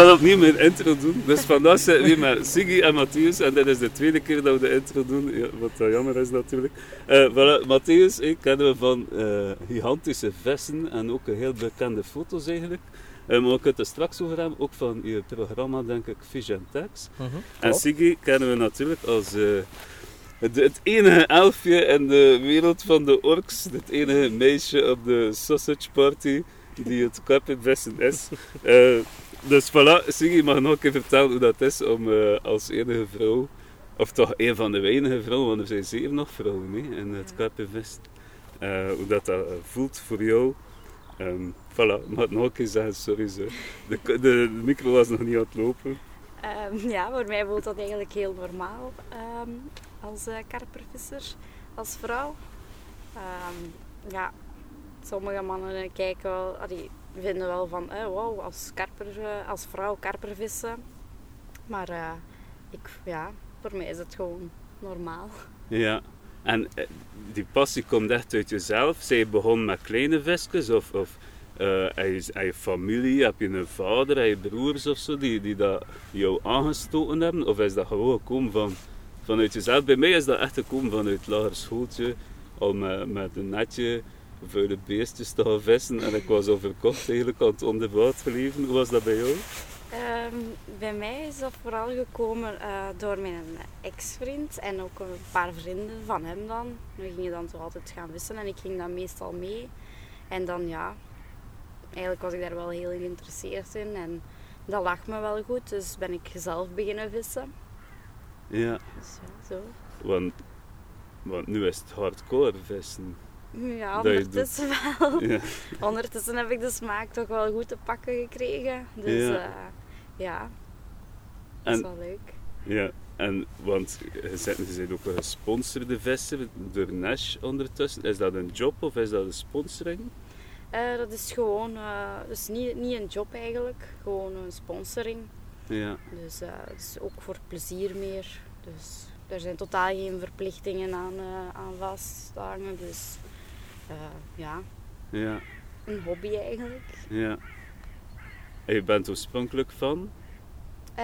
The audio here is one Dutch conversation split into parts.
ga opnieuw mijn intro doen. Dus vandaag zijn we met Siggy en Matthäus. En dit is de tweede keer dat we de intro doen, ja, wat uh, jammer is natuurlijk. Uh, voilà, Matthäus ik kennen we van uh, gigantische vissen en ook heel bekende foto's eigenlijk. Uh, maar we kunnen het straks over hebben, ook van je programma denk ik Fish and Tax. -hmm, en Siggy kennen we natuurlijk als het, het, enige elfje in de wereld van de orks. Het enige meisje op de sausage party die het carpetvesten is. Uh, dus voilà, Siggy mag nog een keer vertellen hoe dat is om uh, als enige vrouw, of toch een van de weinige vrouwen, want er zijn zeker nog vrouwen mee in het carpetvesten, uh, hoe dat, dat voelt voor jou. Um, voilà, mag nog een keer zeggen, sorry. De, de, micro was nog niet aan het lopen. Um, ja, voor mij voelt dat eigenlijk heel normaal um, als uh, karpervisser, als vrouw. ja, sommige mannen kijken wel, allee, vinden wel van, eh, wow, als, karper, als vrouw karpervissen. Maar uh, ik, ja, voor mij is het gewoon normaal. Ja, en die passie komt echt uit jezelf? Zij je begonnen met kleine visjes of, of uh, je, heb je familie, heb je een vader, je broers of zo die, die dat jou aangestoten hebben? Of is dat gewoon gekomen van, vanuit jezelf? Bij mij is dat echt gekomen vanuit het lager schooltje, al met, met een netje de beestjes te gaan vissen en ik was overkocht eigenlijk aan het onder water leven. Hoe was dat bij jou? Um, bij mij is dat vooral gekomen uh, door mijn ex-vriend en ook een paar vrienden van hem dan. We gingen dan toch altijd gaan vissen en ik ging dan meestal mee. En dan ja, eigenlijk was ik daar wel heel geïnteresseerd in en dat lag me wel goed, dus ben ik zelf beginnen vissen. Ja. Dus ja, zo. Want, want nu is het hardcore vissen. Ja, ondertussen wel. Ja. Ondertussen heb ik de smaak toch wel goed te pakken gekregen. Dus ja, uh, ja. dat is wel leuk. Ja, en want ze zijn ook een gesponsorde visser door Nash ondertussen. Is dat een job of is dat een sponsoring? Uh, dat is gewoon, uh, dus niet, niet een job eigenlijk, gewoon een sponsoring. Ja. Dus uh, het is ook voor plezier meer. Dus er zijn totaal geen verplichtingen aan, aan vasthangen. Dus ja. ja, een hobby eigenlijk. Ja. En je bent oorspronkelijk van?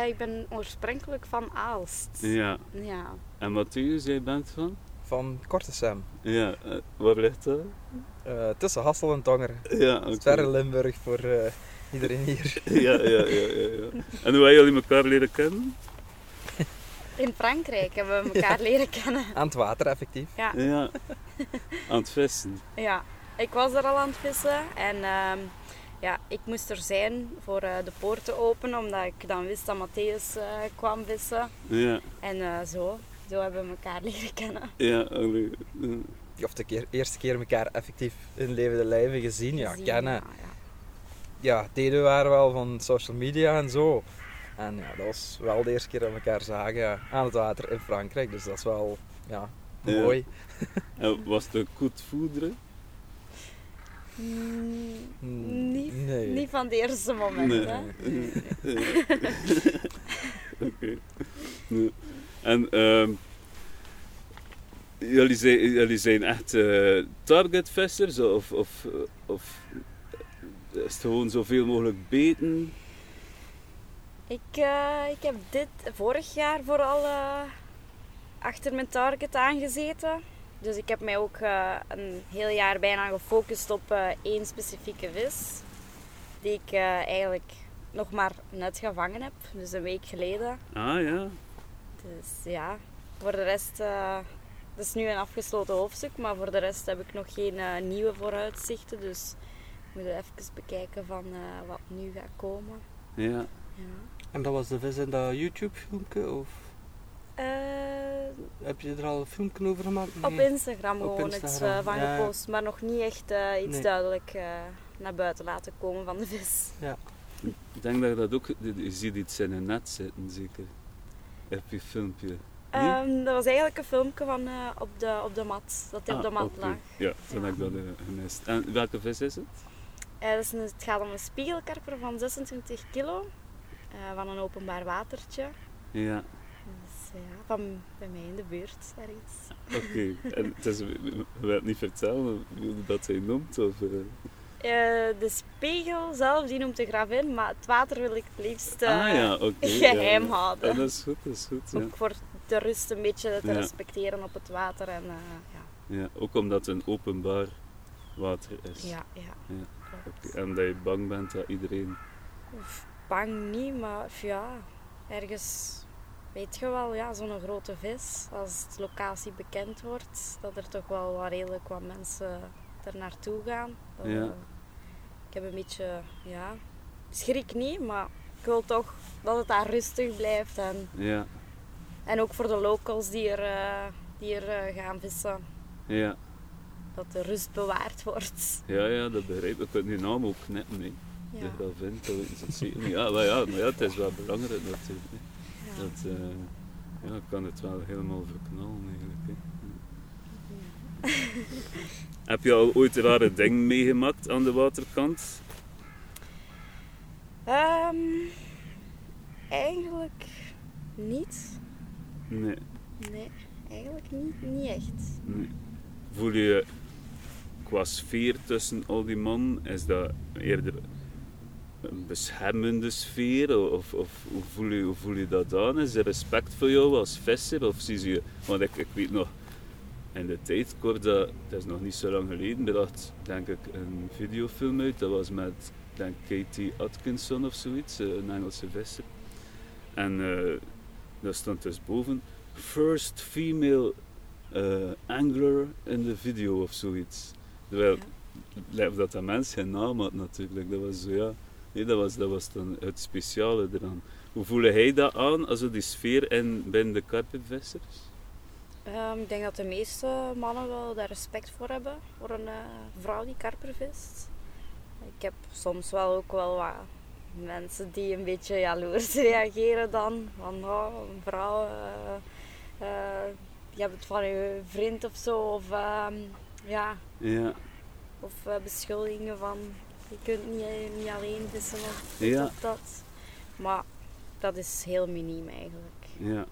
ik ben oorspronkelijk van Aalst. Ja. ja. En Matthäus, jij bent van? Van Kortesem. Ja, waar ligt dat? Uh, tussen Hassel en Tongeren. Ja, okay. Verre Limburg voor uh, iedereen hier. ja, ja, ja, ja, ja. En hoe hebben jullie elkaar leren kennen? In Frankrijk hebben we elkaar ja. leren kennen. Aan het water, effectief. Ja. ja. Aan het vissen. Ja, ik was er al aan het vissen en uh, ja, ik moest er zijn voor uh, de poorten openen, omdat ik dan wist dat Matthäus kwam vissen. Ja. En zo, zo hebben we elkaar leren kennen. Ja, allee of de keer, eerste keer elkaar effectief in levende lijven gezien, ja, kennen. Ja, ja. ja, deden waren wel van social media en zo. En ja, dat was wel de eerste keer dat we elkaar zagen aan het water in Frankrijk. Dus dat is wel ja, mooi. En was het goed voederen? Mm, niet, nee. niet van de eerste moment. Nee. Hè? Oké. Okay. En um, jullie, zijn, jullie zijn echt uh, targetvissers of, of, of is het gewoon zoveel mogelijk beten? Ik, uh, ik heb dit vorig jaar vooral uh, achter mijn target aangezeten. Dus ik heb mij ook een heel jaar bijna gefocust op één specifieke vis. Die ik eigenlijk nog maar net gevangen heb. Dus een week geleden. Ah ja. Dus ja, voor de rest dat is nu een afgesloten hoofdstuk, maar voor de rest heb ik nog geen nieuwe vooruitzichten. Dus we moeten even bekijken van wat nu gaat komen. Ja. ja. En dat was de vis in dat YouTube-filmpje? Of? Uh, heb je er al een filmpje over gemaakt? Nee. Op Instagram gewoon Op Instagram. iets van ja, gepost, maar nog niet echt iets nee. duidelijk naar buiten laten komen van de vis. Ja. Ik denk dat je dat ook, je ziet iets in een net zitten zeker. Heb je filmpje? Um, dat was eigenlijk een filmpje van uh, op, de, op de mat, dat hij ah, op de mat okay. lag. Ja, dan ja. heb ik dat uh, gemist. En welke vis is het? Uh, dat is een, het gaat om een spiegelkarper van 26 kilo, van een openbaar watertje. Ja. Dus, ja, van bij mij in de buurt, daar iets. Oké, okay. en het is, we het niet vertellen hoe dat hij noemt? Of, Eh, de spiegel zelf, die noemt de gravin, maar het water wil ik het liefst eh, ah ja, geheim ja, ja. houden. Dat is goed, dat is goed. Ook voor de rust een beetje te respecteren op het water. En, eh, ja. Ja, ook omdat het een openbaar water is. Ja, ja. Oké, En dat je bang bent dat iedereen... Oef, Bang niet, maar ja, ergens weet je wel, ja, zo'n grote vis, als de locatie bekend wordt, dat er toch wel wat redelijk wat mensen er naartoe gaan. Ja. eh, ik heb een beetje, ja, schrik niet, maar ik wil toch dat het daar rustig blijft. En, Ja, en ook voor de locals die er, eh, die er eh, gaan vissen, ja. dat de rust bewaard wordt. Ja, ja, dat begrijp ik. Ik kan die naam ook knippen, nee. Ja. De gravin, dat weten ze zeker niet. Ja, maar ja, maar ja, het is wel belangrijk natuurlijk. hè. Ja. Dat, eh, ja, kan het wel helemaal verknallen eigenlijk. Hè. Heb je al ooit rare dingen meegemaakt aan de waterkant? Ehm, eigenlijk niet. Nee, Nee, eigenlijk niet, niet echt. nee. Voel je qua sfeer tussen al die mannen, is dat eerder een beschermende sfeer? Of, of hoe, voel je, hoe voel je dat aan? Is er respect voor jou als visser? Of zie je, want ik, ik weet nog, in de tijd, hoorde dat, dat is nog niet zo lang geleden, had denk ik een videofilm uit, dat was met denk, Katie Atkinson of zoiets, eh, een Engelse visser. En eh daar stond dus boven, first female eh, angler in de video of zoiets. Terwijl, lijkt dat dat mens geen naam had natuurlijk, dat was zo ja, nee, dat was, dat was dan het speciale eraan. Hoe voelde hij dat aan, also die sfeer in, binnen de karpenvissers? Ehm, ik denk dat de meeste mannen wel daar respect voor hebben, voor een eh, vrouw die karper vist. Ik heb soms wel ook wel wat mensen die een beetje jaloers reageren dan. Van, oh, een vrouw, eh, eh, je hebt het van je vriend of zo. Of, ehm, ja, Ja, of beschuldigingen van, je kunt niet, niet alleen vissen of dit Ja. of dat. Maar dat is heel miniem eigenlijk. ja. Ja.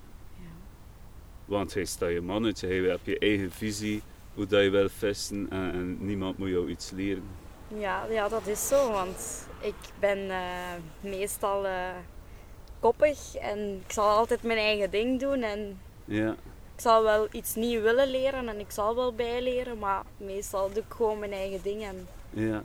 Want hij staat je mannetje, hij hebt je eigen visie hoe dat je wil vissen en, en niemand moet jou iets leren. Ja, ja, dat is zo, want ik ben eh, meestal eh, koppig en ik zal altijd mijn eigen ding doen en Ja, ik zal wel iets nieuws willen leren en ik zal wel bijleren, maar meestal doe ik gewoon mijn eigen ding en, ja,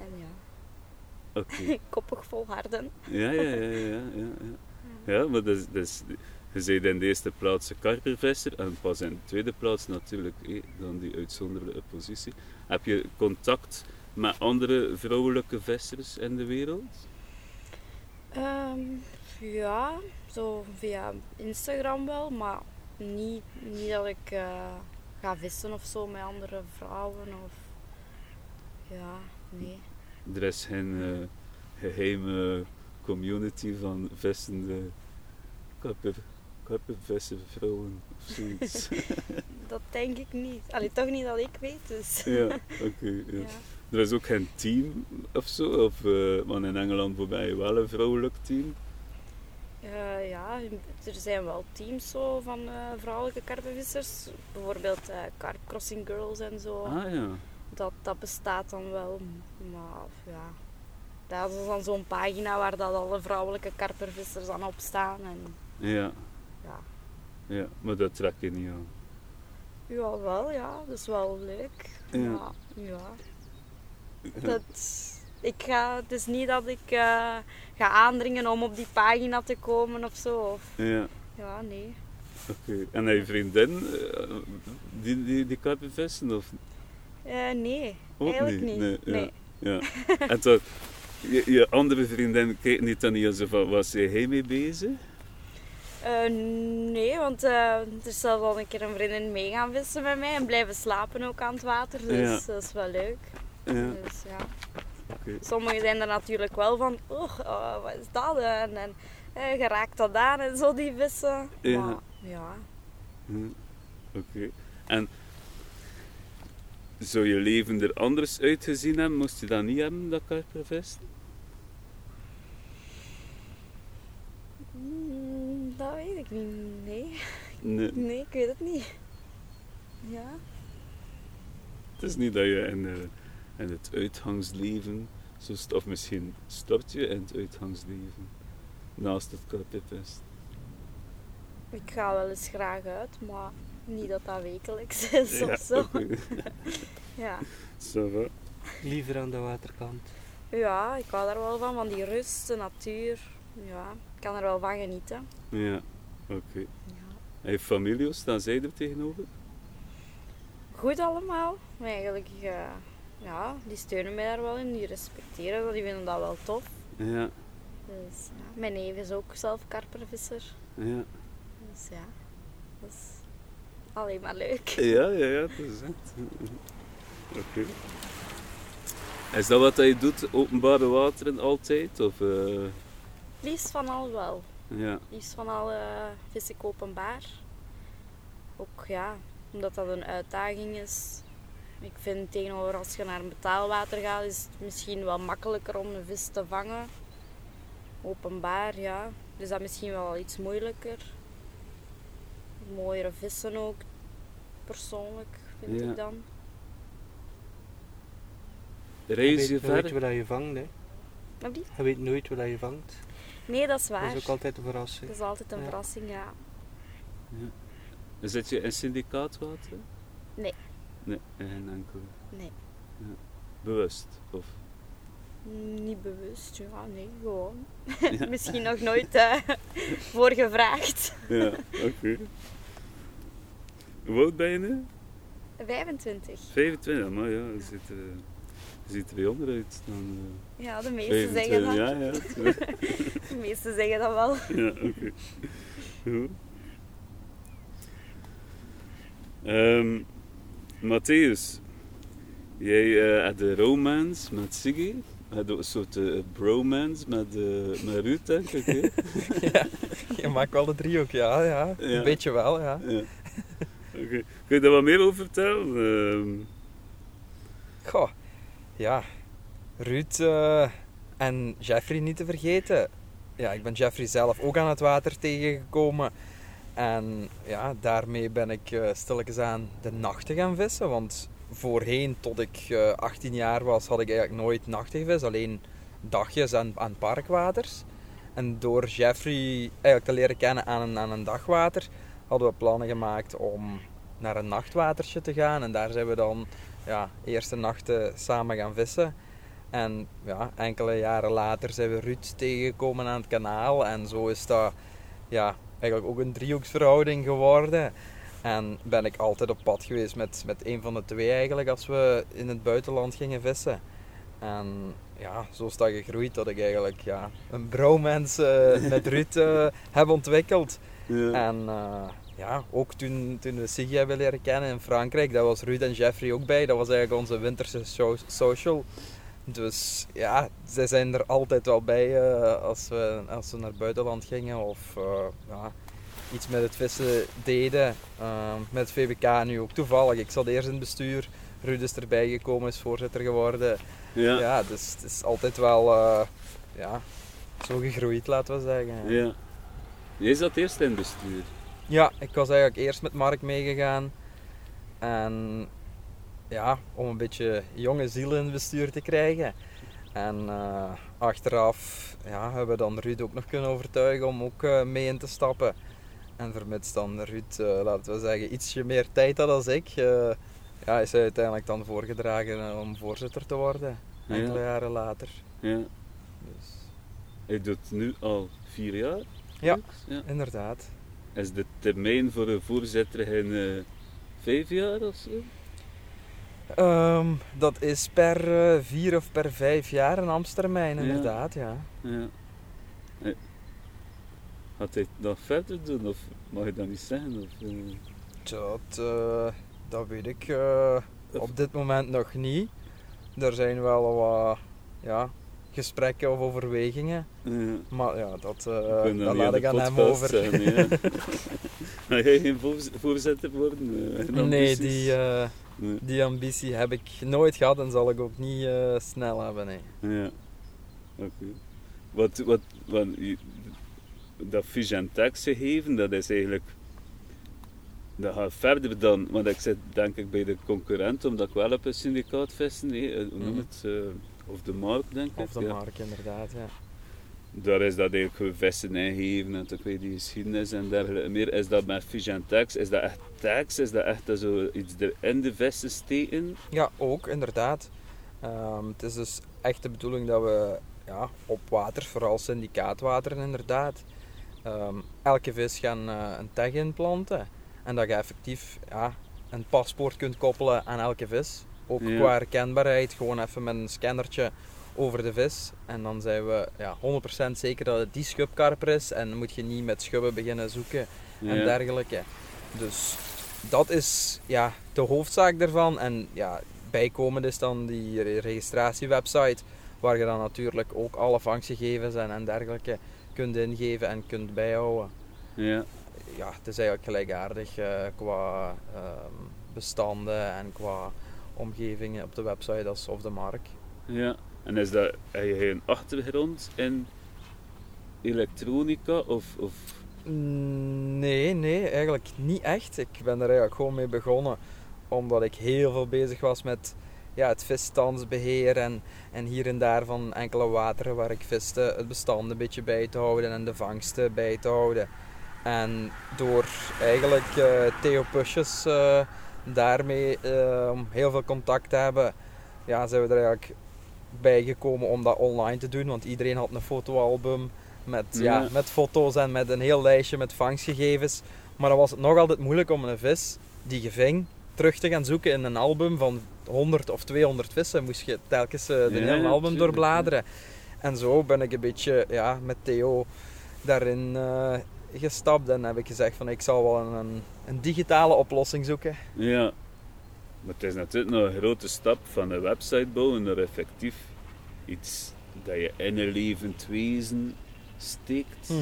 en ja, oké. koppig volharden. Ja, ja, ja, ja, ja, ja. Ja, maar dat is, dat is, je bent in de eerste plaats een karpervisser en pas in de tweede plaats natuurlijk dan die uitzonderlijke positie. Heb je contact met andere vrouwelijke vissers in de wereld? Ehm, ja, zo via Instagram wel, maar niet, niet dat ik eh, ga vissen of zo met andere vrouwen of ja, nee. Er is geen eh, geheime community van vissende karper, karpervisservrouwen of zoiets. Dat denk ik niet. Allee, toch niet dat ik weet, dus. ja, oké. ja. Ja. Er is ook geen team of zo, of, eh, want in Engeland voorbij je wel een vrouwelijk team. Eh, ja, er zijn wel teams zo van eh, vrouwelijke karpenvissers. Bijvoorbeeld eh Carp Crossing Girls en zo. Ah ja, Dat, dat bestaat dan wel. Maar ja, dat is dan zo'n pagina waar dat alle vrouwelijke karpervissers dan op staan. En, ja, ja. ja, maar dat trek je niet aan. ja, wel ja, dat is wel leuk. Ja. Maar ja, dat, ik ga, het is niet dat ik eh, ga aandringen om op die pagina te komen of zo. Of, Ja, ja, nee. oké. En heb je vriendin eh, die, die, die karpenvissen of nee, ook eigenlijk niet? niet. Nee, ja. ja. En toch, je, je andere vriendin kijkt niet dan niet zo van, was hij mee bezig? Eh, nee, want eh, er is zelfs al een keer een vriendin mee gaan vissen met mij en blijven slapen ook aan het water. Dus Ja. dat is wel leuk. Ja, Dus, ja. Sommigen zijn er natuurlijk wel van, oh, wat is dat? En, en eh, geraakt dat aan en zo, die vissen. Ja. Maar ja, Hm, Oké. En zou je leven er anders uitgezien hebben, moest je dat niet hebben, dat karpervissen? Mm, dat weet ik niet. Nee. Nee. nee, ik weet het niet. Ja. Het is niet dat je in, eh, in het uitgangsleven? Of misschien stort je in het uitgangsleven naast het karpipest? Ik ga wel eens graag uit, maar niet dat dat wekelijks is Ja, of zo. Ja. Va. Liever aan de waterkant. ja, ik hou daar wel van, van die rust, de natuur. Ja, ik kan er wel van genieten. Ja, oké. Ja. En je familie, hoe staan zij er tegenover? Goed allemaal. Maar eigenlijk, eh, ja, die steunen mij daar wel in. Die respecteren dat, die vinden dat wel tof. Ja, Dus, ja. Mijn neef is ook zelf karpervisser. ja. Dus ja, dat is alleen maar leuk. Ja, ja, ja, dat is het. Oké. Is dat wat je doet, openbare wateren altijd? Of, eh, Liefst van al wel. ja, Liefst van al eh, vis ik openbaar. Ook ja, omdat dat een uitdaging is. Ik vind tegenover als je naar een betaalwater gaat, is het misschien wel makkelijker om een vis te vangen. Openbaar, ja. Dus dat misschien wel iets moeilijker. Mooiere vissen ook, persoonlijk, vind Ja. ik dan. reis je weet nooit ver? waar je vangt, hè. Wat die? Je weet nooit waar je vangt. Nee, dat is Dat waar. is ook altijd een verrassing. Dat is altijd een Ja. verrassing, ja. Zit je in syndicaatwater? Nee. Nee, geen enkel. Nee. Bewust? Of? Niet bewust, ja, nee, gewoon. Ja. Misschien nog nooit eh, voor gevraagd. Ja, oké. Hoe oud ben je nu? 25. 25, maar ja, je ziet er, je ziet er jonger uit dan Ja, de uh, meesten zeggen dat. Ja, ja. De meesten zeggen dat wel. ja, oké. Goed. Ehm, Matthäus, jij eh had de romance met Siggy. Je had ook een soort eh, bromance met, eh met Ruud, denk ik. ja, je maakt wel de driehoek, ja, ja. Ja. Een beetje wel, ja. ja. Kun je daar wat meer over vertellen? Ehm, Goh, ja. Ruud eh, en Jeffrey niet te vergeten. Ja, ik ben Jeffrey zelf ook aan het water tegengekomen. En ja, daarmee ben ik eh stilletjes aan de nachten gaan vissen. Want voorheen, tot ik eh 18 jaar was, had ik eigenlijk nooit nachten gevist. Alleen dagjes aan, aan parkwaters. En door Jeffrey eigenlijk te leren kennen aan aan een dagwater, hadden we plannen gemaakt om naar een nachtwatertje te gaan. En daar zijn we dan ja, eerste nachten samen gaan vissen. En ja, enkele jaren later zijn we Ruud tegengekomen aan het kanaal. En zo is dat ja, eigenlijk ook een driehoeksverhouding geworden. En ben ik altijd op pad geweest met, met een van de twee eigenlijk als we in het buitenland gingen vissen. En ja, zo is dat gegroeid dat ik eigenlijk ja, een bromance eh, met Ruud eh, heb ontwikkeld. ja. En eh, ja, ook toen, toen we Siggy hebben leren kennen in Frankrijk, daar was Ruud en Jeffrey ook bij. Dat was eigenlijk onze winterse so- social. Dus ja, zij zijn er altijd wel bij eh, als, we, als we naar het buitenland gingen of eh, ja, iets met het vissen deden. Eh, met VBK nu ook toevallig. Ik zat eerst in het bestuur. Ruud is erbij gekomen, is voorzitter geworden. ja. Ja, dus het is altijd wel ja, zo gegroeid, laten we zeggen. Ja. Jij zat eerst in het bestuur. Ja, ik was eigenlijk eerst met Mark meegegaan. En ja, om een beetje jonge zielen in het bestuur te krijgen. En eh, achteraf ja, hebben we dan Ruud ook nog kunnen overtuigen om ook eh, mee in te stappen. En vermits dan Ruud, eh, laten we zeggen, ietsje meer tijd had als ik, ja, is hij uiteindelijk dan voorgedragen om voorzitter te worden. Ja. Enkele jaren later. Ja. Dus, Hij doet nu al vier jaar. Ja. ja. inderdaad. Is de termijn voor een voorzitter geen eh, vijf jaar of zo? Ehm, dat is per eh, vier of per vijf jaar een ambtstermijn, Ja. inderdaad, ja. Ja. Hij- Gaat hij nog verder doen of mag je dat niet zeggen? Of, eh, Dat, eh, dat weet ik eh, op dit moment nog niet. Er zijn wel wat ja, gesprekken of overwegingen. ja. Maar ja, dat, eh, dat laat ik aan hem over. ja. Ga jij geen voorz- voorzitter worden? Eh, nee, die, eh, Nee. die ambitie heb ik nooit gehad en zal ik ook niet snel hebben. Nee. Ja, oké. Wat, wat, wat, je- dat Tax gegeven, dat is eigenlijk dat gaat verder dan, want ik zit denk ik bij de concurrent, omdat ik wel op een syndicaat vissen, nee, hoe noem Mhm. het, of de markt denk ik. Of de ja. markt, inderdaad. Ja. Daar is dat eigenlijk gewoon vissen ingeven en toch weet die geschiedenis en dergelijke meer. Is dat met fish en tax? Is dat echt tax? Is dat echt dat zo iets er in de vissen steken? Ja, ook inderdaad. Ehm, het is dus echt de bedoeling dat we ja, op water, vooral syndicaatwateren inderdaad, ehm, elke vis gaan eh, een tag inplanten. En dat je effectief ja, een paspoort kunt koppelen aan elke vis. Ook Ja. qua herkenbaarheid, gewoon even met een scannertje over de vis. En dan zijn we ja, 100% zeker dat het die schubkarper is. En dan moet je niet met schubben beginnen zoeken en Ja. dergelijke. Dus dat is ja, de hoofdzaak daarvan. En ja, bijkomend is dan die re- registratiewebsite, waar je dan natuurlijk ook alle vangstgegevens en, en dergelijke kunt ingeven en kunt bijhouden. Ja. Ja, het is eigenlijk gelijkaardig eh, qua ehm, bestanden en qua omgevingen op de website als of de markt. ja. En is dat, heb je geen achtergrond in elektronica? Of, of... Mm, Nee, nee, eigenlijk niet echt. Ik ben er eigenlijk gewoon mee begonnen omdat ik heel veel bezig was met ja, het visstandsbeheer en, en hier en daar van enkele wateren waar ik viste het bestand een beetje bij te houden en de vangsten bij te houden. En door eigenlijk eh, Theo Pusjes eh, daarmee eh, heel veel contact te hebben, ja, zijn we er eigenlijk bij gekomen om dat online te doen. Want iedereen had een fotoalbum met, ja. Ja. met foto's en met een heel lijstje met vangstgegevens. Maar dan was het nog altijd moeilijk om een vis die je ving terug te gaan zoeken in een album van 100 of 200 vissen. Moest je telkens eh, de Ja, hele album doorbladeren. En zo ben ik een beetje ja, met Theo daarin eh, gestapt en heb ik gezegd van ik zal wel een, een, digitale oplossing zoeken. Ja. Maar het is natuurlijk nog een grote stap van een website bouwen naar effectief iets dat je in een levend wezen steekt.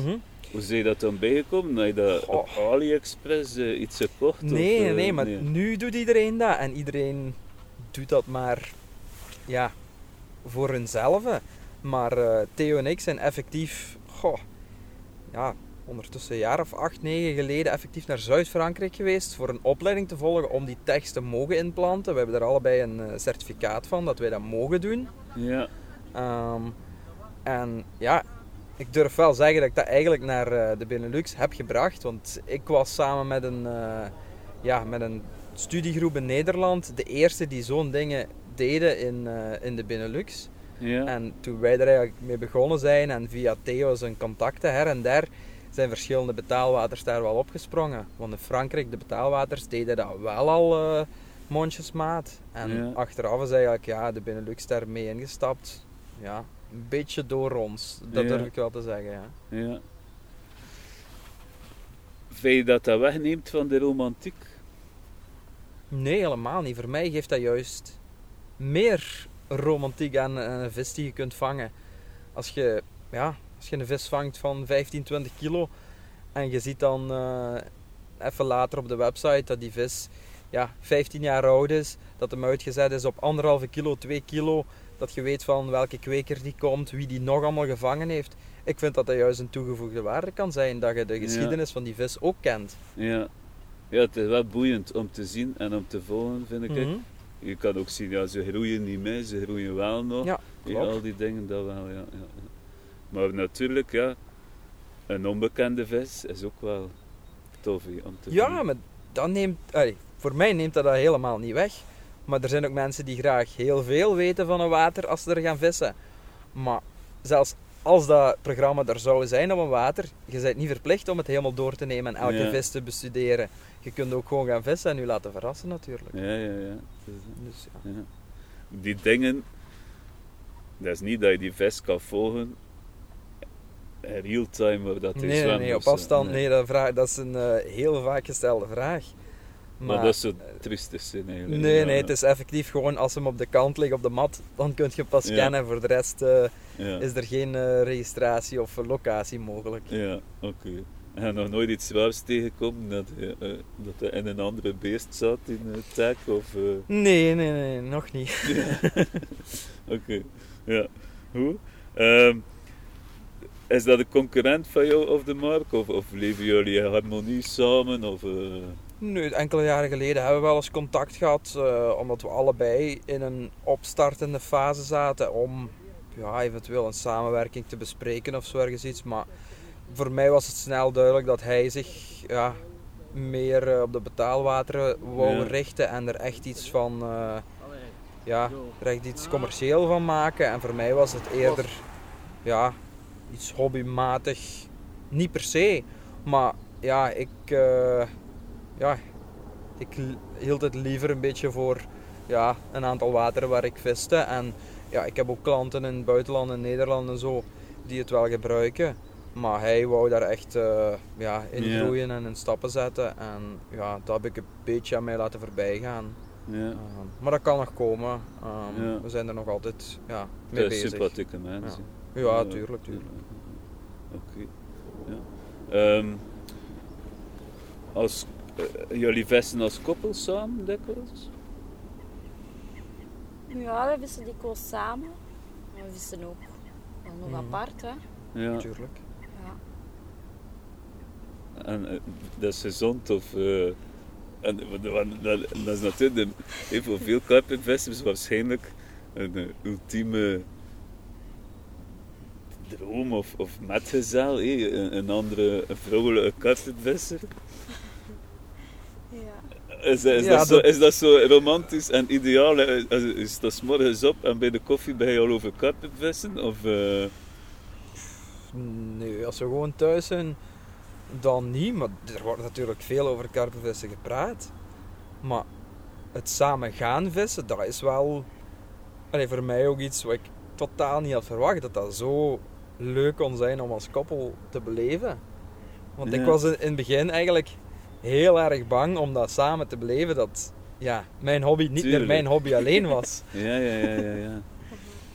Hoe zijn je dat dan bijgekomen? Heb je dat op AliExpress eh, iets gekocht? Nee, of, nee, eh, nee, maar nu doet iedereen dat. En iedereen doet dat maar ja, voor hunzelf. Maar eh, Theo en ik zijn effectief, goh, ja, ondertussen een jaar of acht, negen geleden effectief naar Zuid-Frankrijk geweest voor een opleiding te volgen om die tekst te mogen inplanten. We hebben er allebei een eh, certificaat van dat wij dat mogen doen. Ja, Ehm, en ja, ik durf wel zeggen dat ik dat eigenlijk naar eh, de Benelux heb gebracht. Want ik was samen met een, eh, ja, met een studiegroep in Nederland de eerste die zo'n dingen deden in, in de Benelux. ja. En toen wij er eigenlijk mee begonnen zijn en via Theo zijn contacten her en der, zijn verschillende betaalwaters daar wel opgesprongen. Want in Frankrijk, de betaalwaters deden dat wel al eh, mondjesmaat. En Ja. achteraf is eigenlijk ja, de Benelux daarmee ingestapt. Ja, een beetje door ons. Dat Ja. durf ik wel te zeggen, ja. ja. Vind je dat dat wegneemt van de romantiek? Nee, helemaal niet. Voor mij geeft dat juist meer romantiek aan aan een vis die je kunt vangen. Als je, ja, als je een vis vangt van 15, 20 kilo en je ziet dan eh, even later op de website dat die vis ja, 15 jaar oud is, dat hem uitgezet is op anderhalve kilo, 2 kilo, dat je weet van welke kweker die komt, wie die nog allemaal gevangen heeft. Ik vind dat dat juist een toegevoegde waarde kan zijn, dat je de Ja. geschiedenis van die vis ook kent. Ja. Ja, het is wel boeiend om te zien en om te volgen, vind ik. Mhm. Je kan ook zien, ja, ze groeien niet mee, ze groeien wel nog. Ja, klopt. al die dingen, dat wel, ja, ja. Maar natuurlijk, ja, een onbekende vis is ook wel tof om te Ja, maar dat neemt, allee, voor mij neemt dat dat helemaal niet weg. Maar er zijn ook mensen die graag heel veel weten van een water als ze er gaan vissen. Maar zelfs als dat programma er zou zijn op een water, je bent niet verplicht om het helemaal door te nemen en elke Ja. vis te bestuderen. Je kunt ook gewoon gaan vissen en je laten verrassen natuurlijk. Ja, ja, ja. Het is- Dus ja. ja. Die dingen, dat is niet dat je die vis kan volgen in real time, waar dat Nee, nee, nee, of op zo. afstand, Nee. dat, vraag, dat is een eh, heel vaak gestelde vraag. Maar, dat is triestig zin eigenlijk. Nee, Ja, nee, het is effectief gewoon als hem op de kant ligt op de mat, dan kun je pas Ja. scannen. Voor de rest eh, is er geen eh, registratie of locatie mogelijk. ja oké. En nog nooit iets zwaars tegengekomen dat, eh, dat hij in een andere beest zat in het tag? Of, eh, Nee, nee, nee, nog niet. Oké, ja. Hoe? Ehm, is dat een concurrent van jou of de markt? Of, of leven jullie in harmonie samen? Of, eh, Nu, enkele jaren geleden hebben we wel eens contact gehad, eh, omdat we allebei in een opstartende fase zaten om ja, eventueel een samenwerking te bespreken of zo ergens iets. Maar voor mij was het snel duidelijk dat hij zich ja, meer eh, op de betaalwateren wou Ja. richten en er echt iets van, ja, er echt iets commercieel van maken. En voor mij was het eerder, ja, iets hobbymatig, niet per se, maar ja, ik, eh, ja, ik hield het liever een beetje voor ja, een aantal wateren waar ik viste. En ja, ik heb ook klanten in het buitenland, in Nederland en zo, die het wel gebruiken. Maar hij wou daar echt eh, ja, in groeien en in stappen zetten. En ja, dat heb ik een beetje aan mij laten voorbij gaan. Ja. Ehm, maar dat kan nog komen. Ehm. We zijn er nog altijd ja, mee Dat is bezig. sympathieke mensen. Ja, tuurlijk, tuurlijk. Oké. Ja. Ehm, als, eh, jullie vesten als koppel samen dikwijls? Ja, we vissen dikwijls samen. Maar we vissen ook nog Mhm. apart, hè. Ja. Tuurlijk. Ja. En eh, dat is gezond of... eh, en, want- want dat, dat is natuurlijk de, voor veel karpinvestors waarschijnlijk een ultieme droom of, of metgezel, een, een andere een vrouwelijke karpinvestor. Ja. Is, dat- is, Ja, dat zo, is dat zo romantisch en ideaal? Is, is dat 's morgens op en bij de koffie ben je al over karpenvissen? Of, eh, Nee, als we gewoon thuis zijn, dan niet. Maar er wordt natuurlijk veel over karpenvissen gepraat. Maar het samen gaan vissen, dat is wel allee, voor mij ook iets wat ik totaal niet had verwacht. Dat dat zo leuk kon zijn om als koppel te beleven. Want ik was in, het begin eigenlijk heel erg bang om dat samen te beleven. Dat ja, mijn hobby niet Tuurlijk. meer mijn hobby alleen was. ja, ja, ja, ja, ja.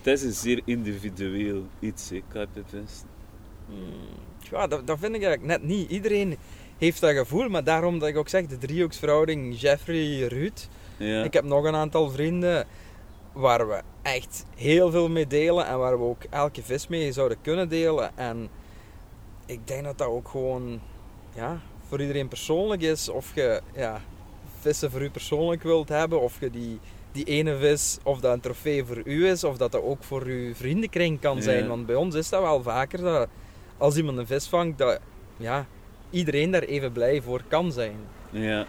Het is een zeer individueel iets, hè, karpenvissen. Ja, dat, dat vind ik eigenlijk net niet. Iedereen heeft dat gevoel, maar daarom dat ik ook zeg, de driehoeksverhouding Jeffrey, Ruud. Ja. Ik heb nog een aantal vrienden waar we echt heel veel mee delen en waar we ook elke vis mee zouden kunnen delen. En ik denk dat dat ook gewoon ja, voor iedereen persoonlijk is. Of je ja, vissen voor u persoonlijk wilt hebben, of je die, die ene vis, of dat een trofee voor u is, of dat dat ook voor uw vriendenkring kan zijn. Want bij ons is dat wel vaker dat als iemand een vis vangt, dat ja, iedereen daar even blij voor kan zijn. Ja.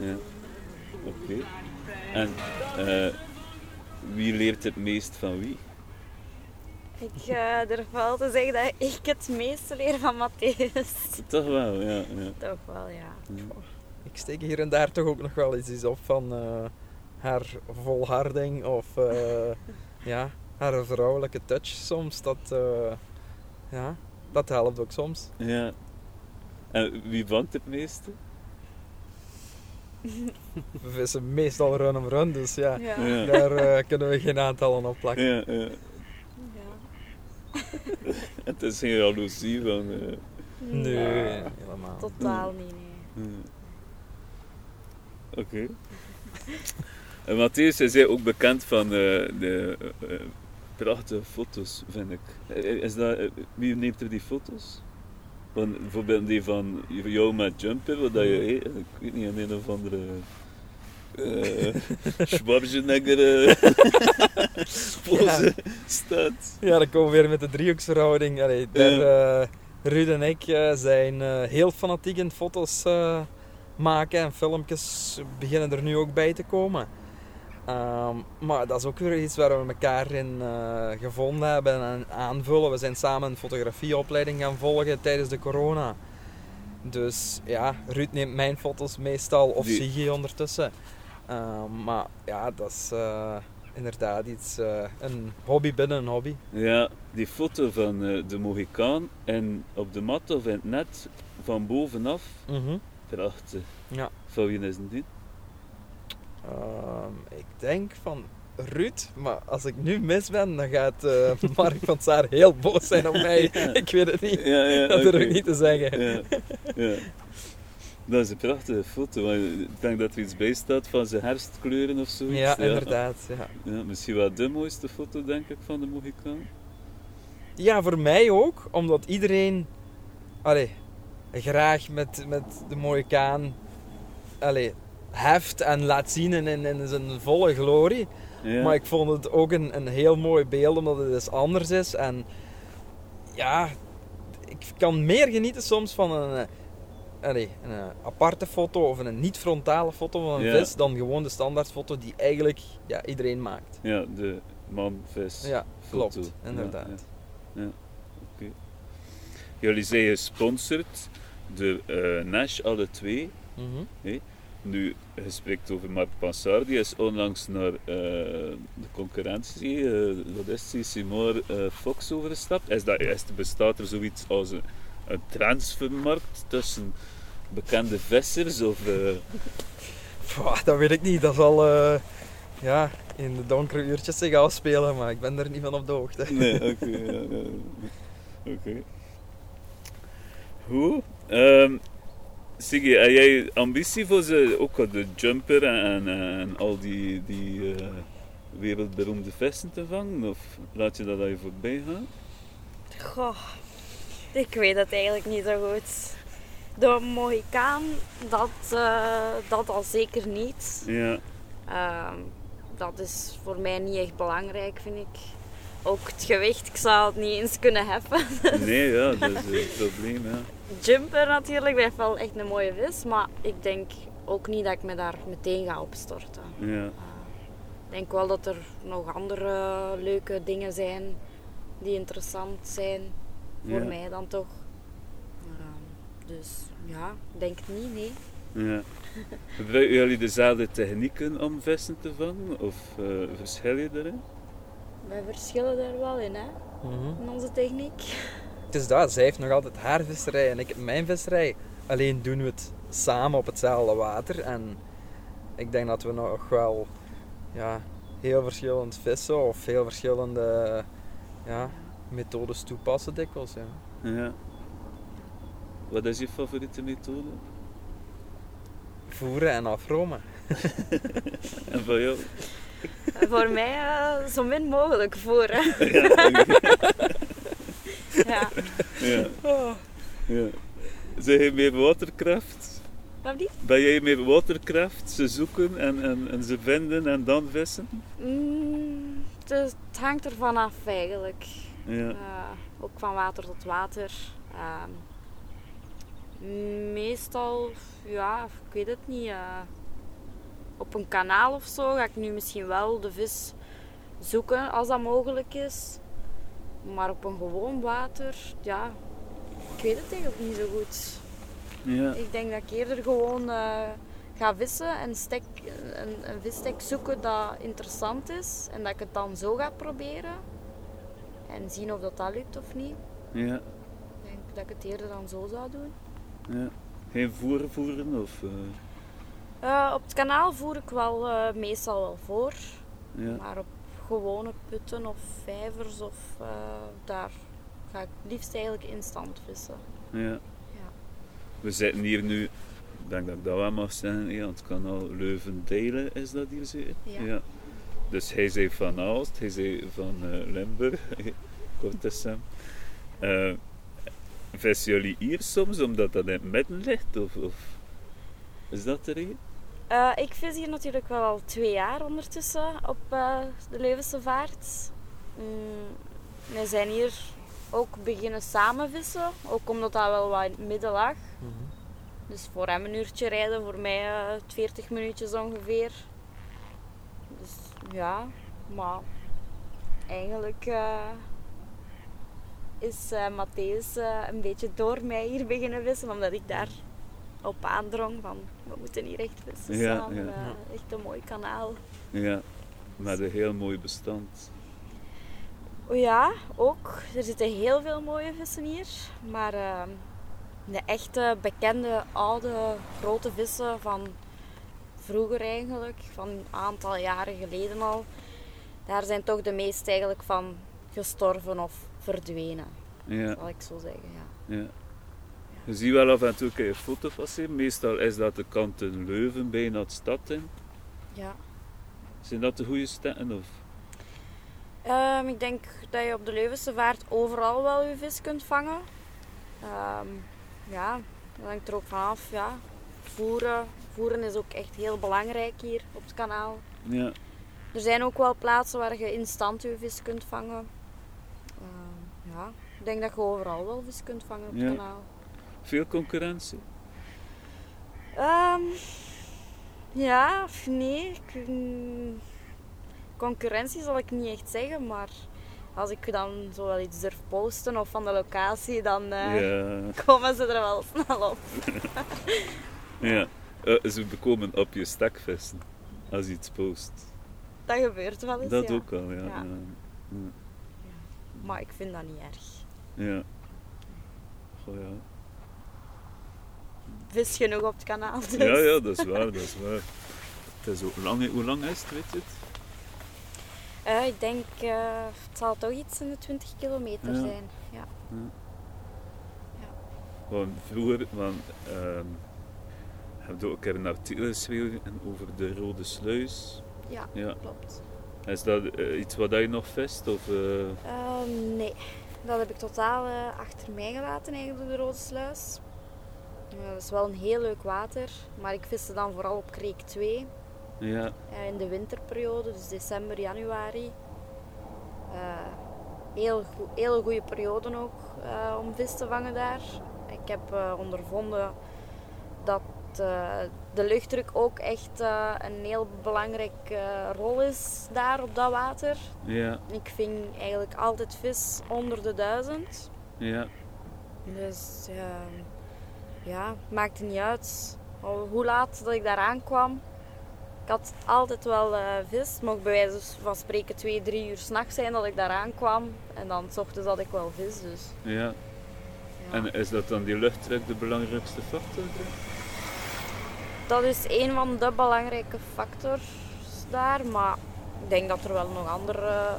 Ja. Oké. En eh, wie leert het meest van wie? Ik eh, durf wel te zeggen dat ik het meeste leer van Matthäus. Toch wel, ja. ja. Toch wel, ja. ja. Ik steek hier en daar toch ook nog wel eens iets op van eh, haar volharding of eh, ja, haar vrouwelijke touch soms. Dat, eh, ja, dat helpt ook soms. Ja. En wie vangt het meeste? We vissen meestal run om run, dus ja, daar eh, kunnen we geen aantallen op plakken. Ja, ja. Ja. Het is geen jaloezie van... eh, Nee, helemaal. Totaal niet, nee. Oké. En Matthäus, jij bent ook bekend van eh, de prachtige foto's, vind ik. Is dat, wie neemt er die foto's? Van, bijvoorbeeld die van jou met Jumper, wat dat je, eh, ik weet niet, in een of andere uh, Schwarzenegger eh, pose staat. Ja, dan komen we weer met de driehoeksverhouding. Allee, daar, eh, Ruud en ik eh, zijn eh, heel fanatiek in foto's eh, maken en filmpjes beginnen er nu ook bij te komen. Ehm, maar dat is ook weer iets waar we elkaar in eh, gevonden hebben en aanvullen. We zijn samen een fotografieopleiding gaan volgen tijdens de corona. Dus ja, Ruud neemt mijn foto's meestal, of Die- Sigi ondertussen. Ehm, maar ja, dat is eh, inderdaad iets, eh, een hobby binnen een hobby. Ja, die foto van de Mohicaan en op de mat of in het net van bovenaf, prachtig. Ja. Van wie is die? Ehm, ik denk van Ruud, maar als ik nu mis ben, dan gaat eh, Mark van Saar heel boos zijn op mij. Ja. Ik weet het niet. Ja, ja, dat durf ik niet te zeggen. Ja, ja. Dat is een prachtige foto. Ik denk dat er iets bij staat van zijn herfstkleuren of zoiets. Ja, inderdaad. Ja. Ja, misschien wel de mooiste foto, denk ik, van de Mohicaan. ja, voor mij ook, omdat iedereen... Allee, graag met, met de mooie kaan allee, heft en laat zien in, in, in zijn volle glorie. Ja. Maar ik vond het ook een, een heel mooi beeld, omdat het dus anders is. En ja, ik kan meer genieten soms van een, eh, een eh, aparte foto of een niet-frontale foto van een Ja. vis dan gewoon de standaardfoto die eigenlijk ja, iedereen maakt. Ja, de man-vis. Ja, foto. klopt, inderdaad. Ja. Jullie zijn gesponsord door eh, Nash, alle twee. Mhm. Nu, je spreekt over Mark Pansard, die is onlangs naar eh, de concurrentie, eh wat is die, Simor eh, Fox overgestapt. Is dat, is, bestaat er zoiets als een, een transfermarkt tussen bekende vissers? Of, Pwah, dat weet ik niet. Dat zal ja, in de donkere uurtjes zich afspelen, maar ik ben er niet van op de hoogte. Nee, oké. ja, ja. Oké. Goed. Ehm Siggy, heb jij ambitie voor ze, ook op de jumper en, en, al die, die eh, wereldberoemde vissen te vangen? Of laat je dat je voorbij gaan? Goh, ik weet het eigenlijk niet zo goed. De Mohikaan, dat, eh, dat al zeker niet. Ja, Ehm, dat is voor mij niet echt belangrijk, vind ik. Ook het gewicht, ik zou het niet eens kunnen heffen. nee, ja, dat is het probleem. Ja. Jumper natuurlijk, blijft wel echt een mooie vis. Maar ik denk ook niet dat ik me daar meteen ga opstorten. Ja, Ik denk wel dat er nog andere leuke dingen zijn die interessant zijn. Voor Ja. mij dan toch. Ehm, dus ja, ik denk het niet, nee. ja. Gebruiken jullie dezelfde technieken om vissen te vangen? Of eh verschil je daarin? Wij verschillen daar wel in, hè, Mhm. in onze techniek. Het is dat, zij heeft nog altijd haar visserij en ik heb mijn visserij. Alleen doen we het samen op hetzelfde water. En ik denk dat we nog wel ja, heel verschillend vissen of heel verschillende ja, methodes toepassen dikwijls. Ja. Ja. Wat is je favoriete methode? Voeren en afromen. En van jou? Voor mij eh, zo min mogelijk voeren. ja. Ja. ja. Zijn jij meer waterkracht? Wat die? Ben jij meer waterkracht? Ze zoeken en, en, en ze vinden en dan vissen? Mm, het, het hangt ervan af eigenlijk. Ja. Eh, ook van water tot water. Ehm, meestal, ja, ik weet het niet. eh, op een kanaal of zo ga ik nu misschien wel de vis zoeken als dat mogelijk is. Maar op een gewoon water, ja, ik weet het eigenlijk niet zo goed. Ja. Ik denk dat ik eerder gewoon eh, ga vissen en stek, een, een visstek zoeken dat interessant is. En dat ik het dan zo ga proberen. En zien of dat, dat lukt of niet. Ja. Ik denk dat ik het eerder dan zo zou doen. ja. Geen voeren voeren? Of, eh, Eh, op het kanaal voer ik wel meestal wel voor. ja. Maar op gewone putten of vijvers of eh, daar ga ik liefst eigenlijk instant vissen. ja. Ja. We zitten hier nu, ik denk dat ik dat wel mag zeggen, ja, het kanaal Leuven-Delen is dat hier zeker? Ja. Dus hij zei van Aalst, hij zei van eh, Limburg, kort is hem. Eh, vissen jullie hier soms omdat dat in het midden ligt? Of, of is dat de reden? Eh, ik vis hier natuurlijk wel al twee jaar ondertussen op eh, de Leuvense Vaart. Mm, wij zijn hier ook beginnen samen vissen, ook omdat dat wel wat in het midden lag. Dus voor hem een uurtje rijden, voor mij eh 40 minuutjes ongeveer. Dus ja, maar eigenlijk is Matthäus een beetje door mij hier beginnen vissen, omdat ik daar op aandrong van we moeten hier echt vissen Ja, ja. eh, echt een mooi kanaal. Ja, met een heel mooi bestand. Oh ja, ook. Er zitten heel veel mooie vissen hier. Maar ehm, de echte bekende oude grote vissen van vroeger eigenlijk, van een aantal jaren geleden al, daar zijn toch de meeste eigenlijk van gestorven of verdwenen, Ja, zal ik zo zeggen. Ja. ja. Je ziet wel af en toe een foto passeren. Meestal is dat de kant in Leuven, bijna het stad in. Ja. Zijn dat de goede steden? Of? Ehm, ik denk dat je op de Leuvense vaart overal wel je vis kunt vangen. Ehm, ja, Dat hangt er ook vanaf, ja. Voeren. Voeren is ook echt heel belangrijk hier op het kanaal. Ja. Er zijn ook wel plaatsen waar je instant je vis kunt vangen. Ehm, ja, ik denk dat je overal wel vis kunt vangen op het Ja. kanaal. Veel concurrentie. Ehm, ja, of nee. ik- mm, concurrentie zal ik niet echt zeggen, maar als ik dan zo wel iets durf posten of van de locatie, dan eh, Ja. komen ze er wel snel op. ja. Eh, ze bekomen op je stakvesten als je iets post. Dat gebeurt wel eens, Dat ja. ook al, ja. Ja. ja. Maar ik vind dat niet erg. Ja. Goh, ja. Vis genoeg op het kanaal, dus. ja, ja, dat is waar, dat is waar. Het is ook lang, hoe lang is het, weet je het? Eh, ik denk, eh, het zal toch iets in de 20 kilometer Ja. zijn. Ja. Want vroeger, want, ehm heb je ook een een artikel geschreven over de Rode Sluis. ja, Ja. klopt. Is dat eh, iets wat je nog vest? Of, eh, Ehm, nee, dat heb ik totaal achter mij gelaten eigenlijk, de Rode Sluis. Eh, dat is wel een heel leuk water, maar ik viste dan vooral op Kreek 2 ja, eh, in de winterperiode, dus december, januari. Eh, heel, hele goede periode ook om vis te vangen daar. Ik heb ondervonden dat de luchtdruk ook echt een heel belangrijke rol is daar op dat water. ja, Ik ving eigenlijk altijd vis onder de duizend. ja, Dus ehm, ja, het maakte niet uit al hoe laat dat ik daar aankwam. Ik had altijd wel eh, vis. Het mocht bij wijze van spreken twee, drie uur s'nachts zijn dat ik daar aankwam. En dan s ochtends had ik wel vis. Dus, ja. ja. En is dat dan die luchtdruk de belangrijkste factor? Dat is een van de belangrijke factors daar. Maar ik denk dat er wel nog andere eh,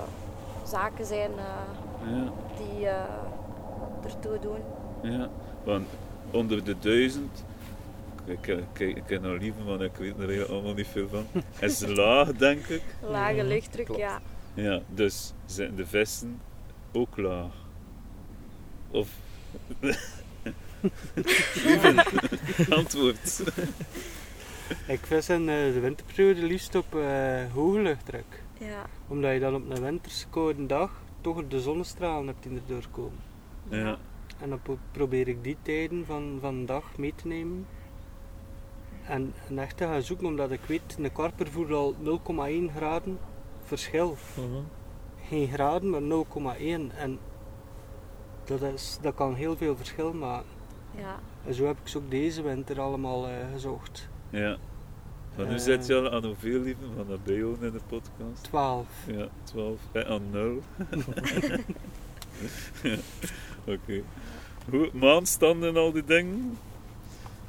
zaken zijn eh, Ja, die ertoe doen. ja. Want onder de duizend, ik, ik, ik, ik ken nou liever, maar ik weet er eigenlijk allemaal niet veel van, is laag, denk ik. Lage luchtdruk, ja. Ja, dus zijn de vesten ook laag. Of. Lieven, antwoord. Ik vis in eh, de winterperiode liefst op eh, hoge luchtdruk. ja. Omdat je dan op een winterskoude dag toch de zonnestralen hebt die er doorkomen. Ja, En dan pro- probeer ik die tijden van, van de dag mee te nemen. En, en echt te gaan zoeken, omdat ik weet, een karper voert al 0,1 graden verschil. Mhm. Geen graden, maar 0,1. En dat, is, dat kan heel veel verschil maken. ja. En zo heb ik ze ook deze winter allemaal eh, gezocht. ja. Maar nu Eh. zit je al aan hoeveel lieven van dat bij jou in de podcast? 12. Ja, 12. En aan 0. oké. Goed, maandstanden en al die dingen.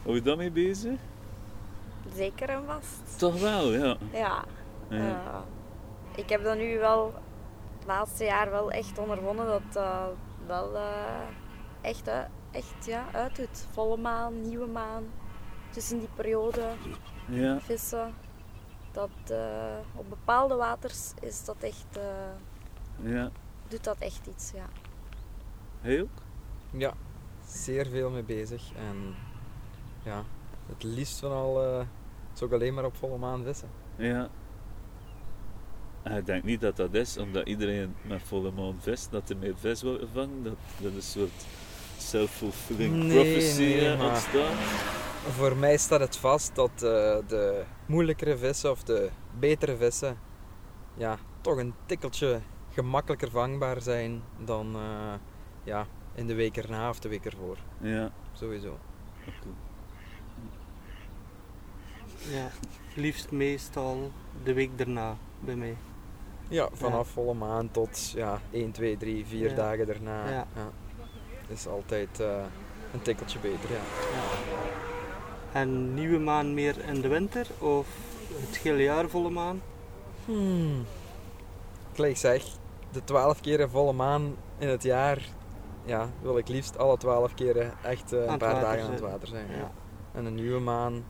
Hou je daarmee bezig? Zeker en vast. Toch wel, ja. Ja. ja. eh, ik heb dat nu wel het laatste jaar wel echt ondervonden dat dat wel eh, echt, eh, echt ja, uitdoet. Volle maan, nieuwe maan. Tussen die periode ja. vissen. Dat, eh, op bepaalde waters is dat echt, eh, ja. doet dat echt iets. Ja. Heel? Ja, zeer veel mee bezig. En ja, het liefst van al eh zou ik alleen maar op volle maan vissen. Ja. En ik denk niet dat dat is omdat iedereen met volle maan vist, dat er meer vis wordt gevangen. Dat, dat is een soort self-fulfilling Nee, prophecy nee, eh, maar- ontstaan. Voor mij staat het vast dat eh, de moeilijkere vissen of de betere vissen ja, toch een tikkeltje gemakkelijker vangbaar zijn dan ja, in de week erna of de week ervoor. Ja. Sowieso. Ja, liefst meestal de week daarna bij mij. Ja, vanaf volle maan tot ja, 1, 2, 3, 4 Ja. dagen daarna. Ja. Is altijd eh, een tikkeltje beter, ja. En nieuwe maan meer in de winter of het hele jaar volle maan? Hmm. Gelijk zeg, de 12 keren volle maan in het jaar, ja, wil ik liefst alle 12 keren echt eh, een paar dagen aan het water zijn. Ja. Ja. En een nieuwe maan,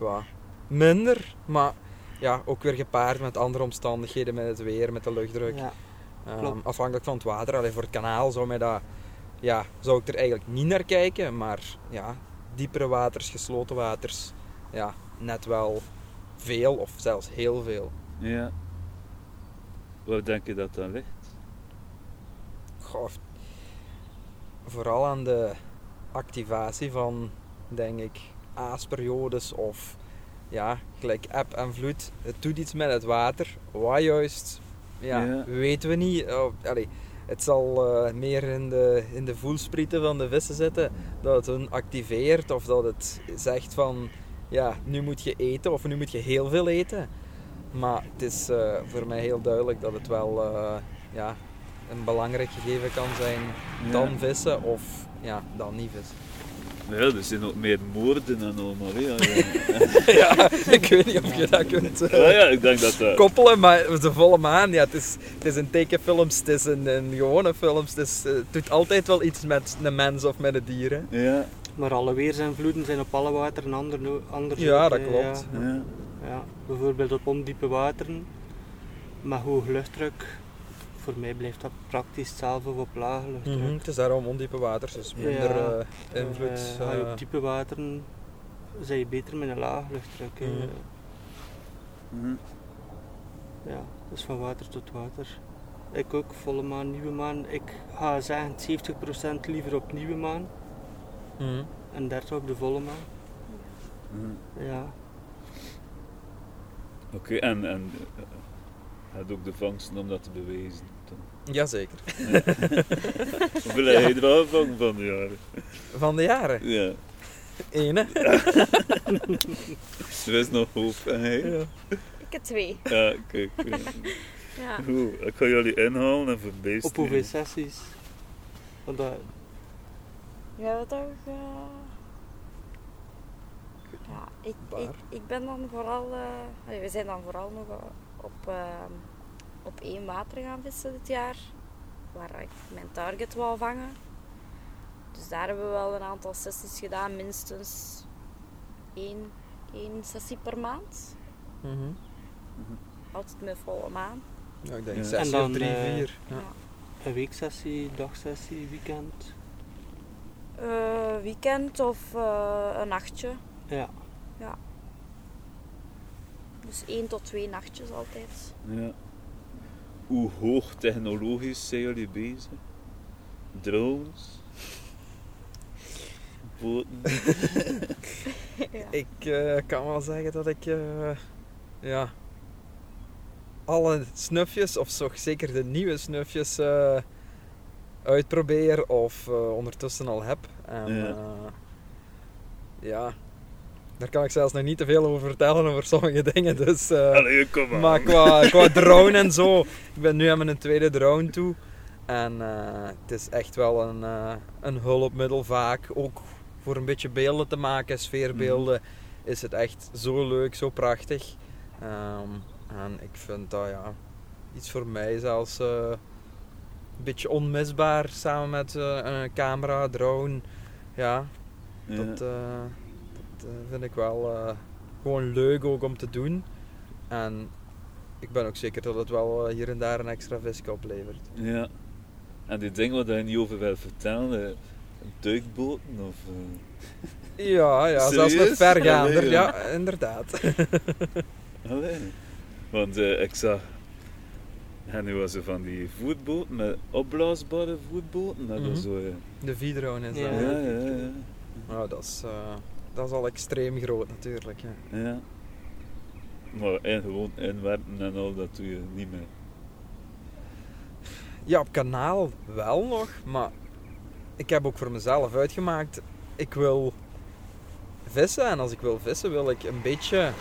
ja, minder, maar ja, ook weer gepaard met andere omstandigheden, met het weer, met de luchtdruk. Ja. Ehm, afhankelijk van het water. Allee, voor het kanaal zou mij dat ja, zou ik er eigenlijk niet naar kijken. Maar ja, diepere waters, gesloten waters, ja, net wel veel of zelfs heel veel. Ja. Waar denk je dat dat ligt? Goh, vooral aan de activatie van, denk ik, aasperiodes of ja, gelijk eb en vloed. Het doet iets met het water. Wat juist, ja, Ja. weten we niet. Oh, allee, het zal eh, meer in de, in de voelsprieten van de vissen zitten dat het hun activeert of dat het zegt van ja, nu moet je eten of nu moet je heel veel eten. Maar het is eh, voor mij heel duidelijk dat het wel eh, ja, een belangrijk gegeven kan zijn Ja. dan vissen of ja, dan niet vissen. Ja, er zijn ook meer moorden en allemaal. Ja, ja, ik weet niet of je dat kunt eh, ja, ja, ik denk dat dat... koppelen, maar de volle maan, ja, het, is, het is een tekenfilms, het is een, een gewone films, het, is, eh, het doet altijd wel iets met een mens of met een dier. Hè. Ja, Maar alle weersinvloeden zijn op alle wateren ander, anders. Ja, dat klopt. Ja, ja. ja. Bijvoorbeeld op ondiepe wateren met hoog luchtdruk. Voor mij blijft dat praktisch hetzelfde op lage. Mhm, Het is daarom ondiepe waters, dus minder Ja. eh, invloed. Eh, ga je eh, op diepe wateren, zijn je beter met een laag luchtdruk. hè. Mhm. Ja, dus van water tot water. Ik ook, volle maan, nieuwe maan. Ik ga zeggen 70% liever op nieuwe maan mhm. en 30% op de volle maan. Ja, Oké, en, en had ook de vangsten om dat te bewijzen. Jazeker. Hoeveel heb je er gevangen van de jaren? Van de jaren. Ja, Ene. er is nog hoop. En hij? Ja. Ik heb twee. Ja, kijk. ja. Ja. Goed, ik ga jullie inhalen en verbeesten. op hoeveel sessies? Want dat, Ja, wat toch... eh, Ja, ik, ik, ik ben dan vooral... eh, allee, we zijn dan vooral nog op, eh, op één water gaan vissen dit jaar. Waar ik mijn target wou vangen. Dus daar hebben we wel een aantal sessies gedaan. Minstens één, één sessie per maand. Mhm. Altijd met volle maan. Ja, ik denk Ja. zes dan, of drie, eh, vier. Ja. Ja. een weeksessie, dagsessie, weekend. Eh, weekend of eh, een nachtje. Ja, Dus één tot twee nachtjes altijd. Ja. Hoe hoog technologisch zijn jullie bezig? Drones? Boten? ja. Ik eh, kan wel zeggen dat ik eh, ja, alle snufjes, of toch zeker de nieuwe snufjes, eh, uitprobeer of eh, ondertussen al heb. En, ja, daar kan ik zelfs nog niet te veel over vertellen over sommige dingen. Dus, eh, Allee, kom maar. qua, qua drone en zo, ik ben nu aan mijn tweede drone toe. En eh, het is echt wel een, eh, een hulpmiddel vaak. Ook voor een beetje beelden te maken, sfeerbeelden, is het echt zo leuk, zo prachtig. Ehm, en ik vind dat ja, iets voor mij zelfs een beetje onmisbaar samen met een camera, drone. Ja, Ja. dat, dat vind ik wel eh, gewoon leuk ook om te doen. En ik ben ook zeker dat het wel eh, hier en daar een extra visje oplevert. Ja. En die dingen wat je niet over wil vertellen, eh, duikboten of... eh, Ja, ja zelfs Serieus? vergaander. Allee, Ja, inderdaad. Allee. Want eh, ik zag... En nu was er van die voetboten, met opblaasbare voetboten. Dat was Mhm. zo... eh, De V-drone is Ja. dat. ja, ja, ja. Nou, dat, is, eh, dat is al extreem groot natuurlijk. Ja. Ja. Maar en gewoon inwerpen en al, dat doe je niet meer. ja, op kanaal wel nog, maar ik heb ook voor mezelf uitgemaakt, ik wil vissen. En als ik wil vissen, wil ik een beetje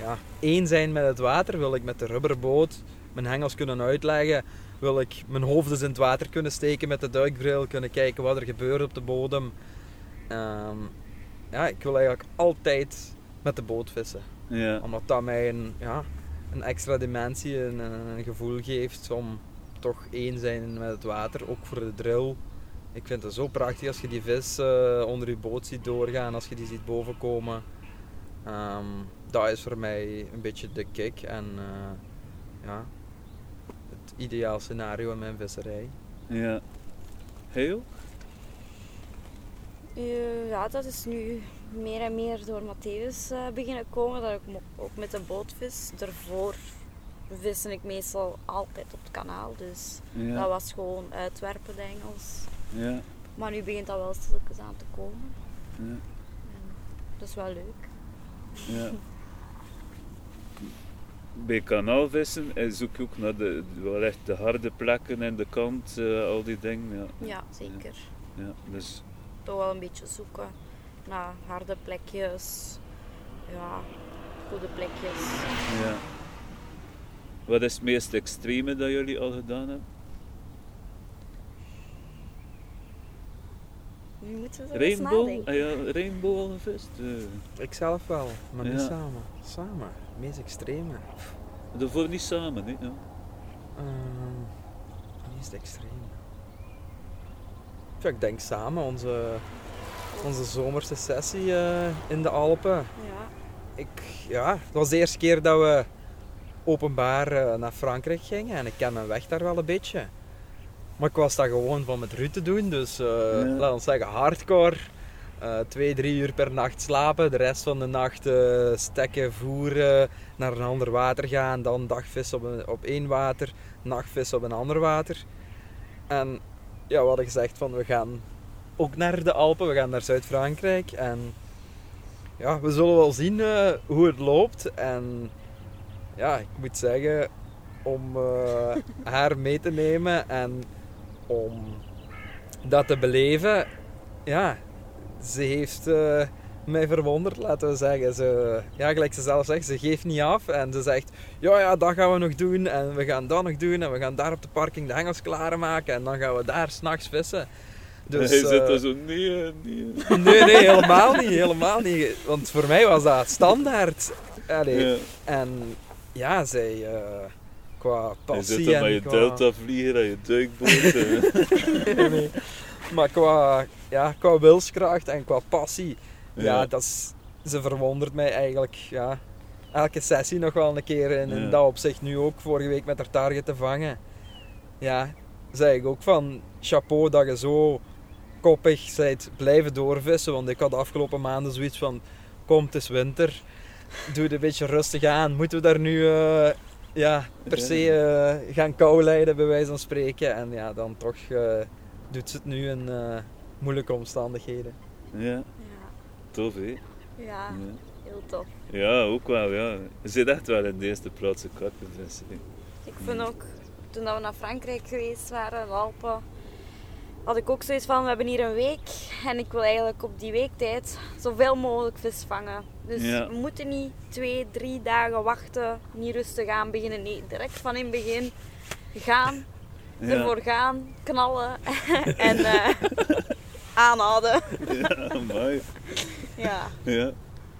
ja, één zijn met het water. Wil ik met de rubberboot mijn hengels kunnen uitleggen. Wil ik mijn hoofd eens in het water kunnen steken met de duikbril. Kunnen kijken wat er gebeurt op de bodem. Ehm, ja, ik wil eigenlijk altijd met de boot vissen. Ja. Omdat dat mij een, ja, een extra dimensie, een, een, gevoel geeft om toch één zijn met het water. Ook voor de drill. Ik vind het zo prachtig als je die vis eh, onder je boot ziet doorgaan, als je die ziet bovenkomen. Ehm dat is voor mij een beetje de kick en eh, ja, het ideaal scenario in mijn visserij. Ja. Heel? Eh, ja, dat is nu meer en meer door Matthäus eh, beginnen komen. Dat ik ook met de boot vis. Daarvoor viste ik meestal altijd op het kanaal. Dus dat was gewoon uitwerpen, de Engels. ja, Maar nu begint dat wel stilletjes aan te komen. ja, En dat is wel leuk. ja. Bij kanaalvissen eh, zoek je ook naar de, wel echt de harde plekken en de kant, al die dingen. Ja. Ja, zeker. Ja, dus, Toch wel een beetje zoeken naar harde plekjes. Ja, goede plekjes. ja. Wat is het meest extreme dat jullie al gedaan hebben? Nu moeten we Rainbow? Ah ja, rainbow al gevist? Ik zelf wel, maar niet samen. Samen, het meest extreme. daarvoor niet samen, hè? Ja. Ehm, het meest extreme. Ja, ik denk samen, onze, onze zomerse sessie eh, in de Alpen. Ja, Ik, ja, het was de eerste keer dat we openbaar eh, naar Frankrijk gingen en ik ken mijn weg daar wel een beetje. Maar ik was daar gewoon van met Ruud te doen, dus eh laten we zeggen hardcore. Eh, twee, drie uur per nacht slapen, de rest van de nacht eh, stekken, voeren, naar een ander water gaan, dan dagvis op, een, op één water, nachtvis op een ander water. En ja, we hadden gezegd van we gaan ook naar de Alpen, we gaan naar Zuid-Frankrijk en ja, we zullen wel zien eh, hoe het loopt. En ja, ik moet zeggen, om eh, haar mee te nemen en om dat te beleven, ja, ze heeft eh, mij verwonderd, laten we zeggen. Ze, ja, gelijk ze zelf zegt, ze geeft niet af en ze zegt, ja, ja, dat gaan we nog doen en we gaan dat nog doen en we gaan daar op de parking de hengels klaarmaken en dan gaan we daar s'nachts vissen. Dus, Hij zit eh, er zo, nee, nee. Nee, nee, helemaal niet, helemaal niet. Want voor mij was dat standaard. Allee, Ja. En ja, zij eh, qua Je passie zit er met je qua... delta vlieger en je duikboot. eh. Nee, nee. Maar qua, ja, qua wilskracht en qua passie, ja, dat is, ze verwondert mij eigenlijk, ja, elke sessie nog wel een keer. En in dat opzicht nu ook, vorige week met haar target te vangen. Ja, zei ik ook van, chapeau dat je zo koppig bent blijven doorvissen. Want ik had de afgelopen maanden zoiets van, kom het is winter, doe het een beetje rustig aan. Moeten we daar nu... eh, ja, per se eh, gaan kou lijden, bij wijze van spreken. En ja, dan toch eh, doet ze het nu in moeilijke omstandigheden. ja, tof hè. ja, heel tof. ja, ook wel, ja. Je zit echt wel in de eerste plaats een karpenvis. hè. Ik vind ook, toen we naar Frankrijk geweest waren, de Alpen, had ik ook zoiets van, we hebben hier een week en ik wil eigenlijk op die weektijd zoveel mogelijk vis vangen. Dus Ja. we moeten niet twee, drie dagen wachten, niet rustig aan beginnen. Nee, direct van in het begin gaan, Ja, ervoor gaan, knallen en eh, aanhouden. ja, amai. Ja, Ja.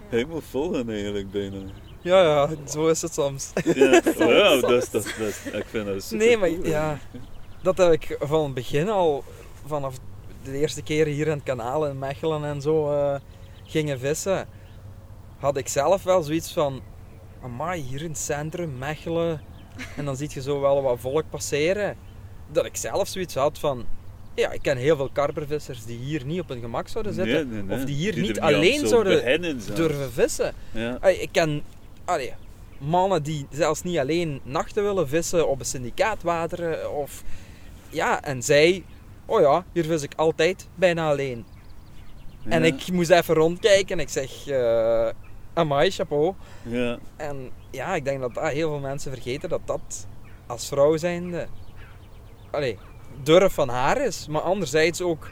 Helemaal volgen eigenlijk bijna. Ja, ja, zo is het soms. Ja, dat is, dat, dat ik vind dat super Nee, maar ja, dat heb ik van het begin al, vanaf de eerste keer hier in het kanaal in Mechelen en zo eh, gingen vissen, had ik zelf wel zoiets van, amai, hier in het centrum, Mechelen, en dan zie je zo wel wat volk passeren, dat ik zelf zoiets had van, ja, ik ken heel veel karpervissers die hier niet op hun gemak zouden zitten, Nee, nee, nee. of die hier er niet alleen zouden durven vissen. Ja. Allee, ik ken allee, mannen die zelfs niet alleen nachten willen vissen op een syndicaatwateren. Of, ja, en zij, oh ja, hier vis ik altijd bijna alleen. En ik moest even rondkijken en ik zeg, eh amai, chapeau. Ja, En ja, ik denk dat dat heel veel mensen vergeten dat dat als vrouw zijnde, allee, durf van haar is. Maar anderzijds ook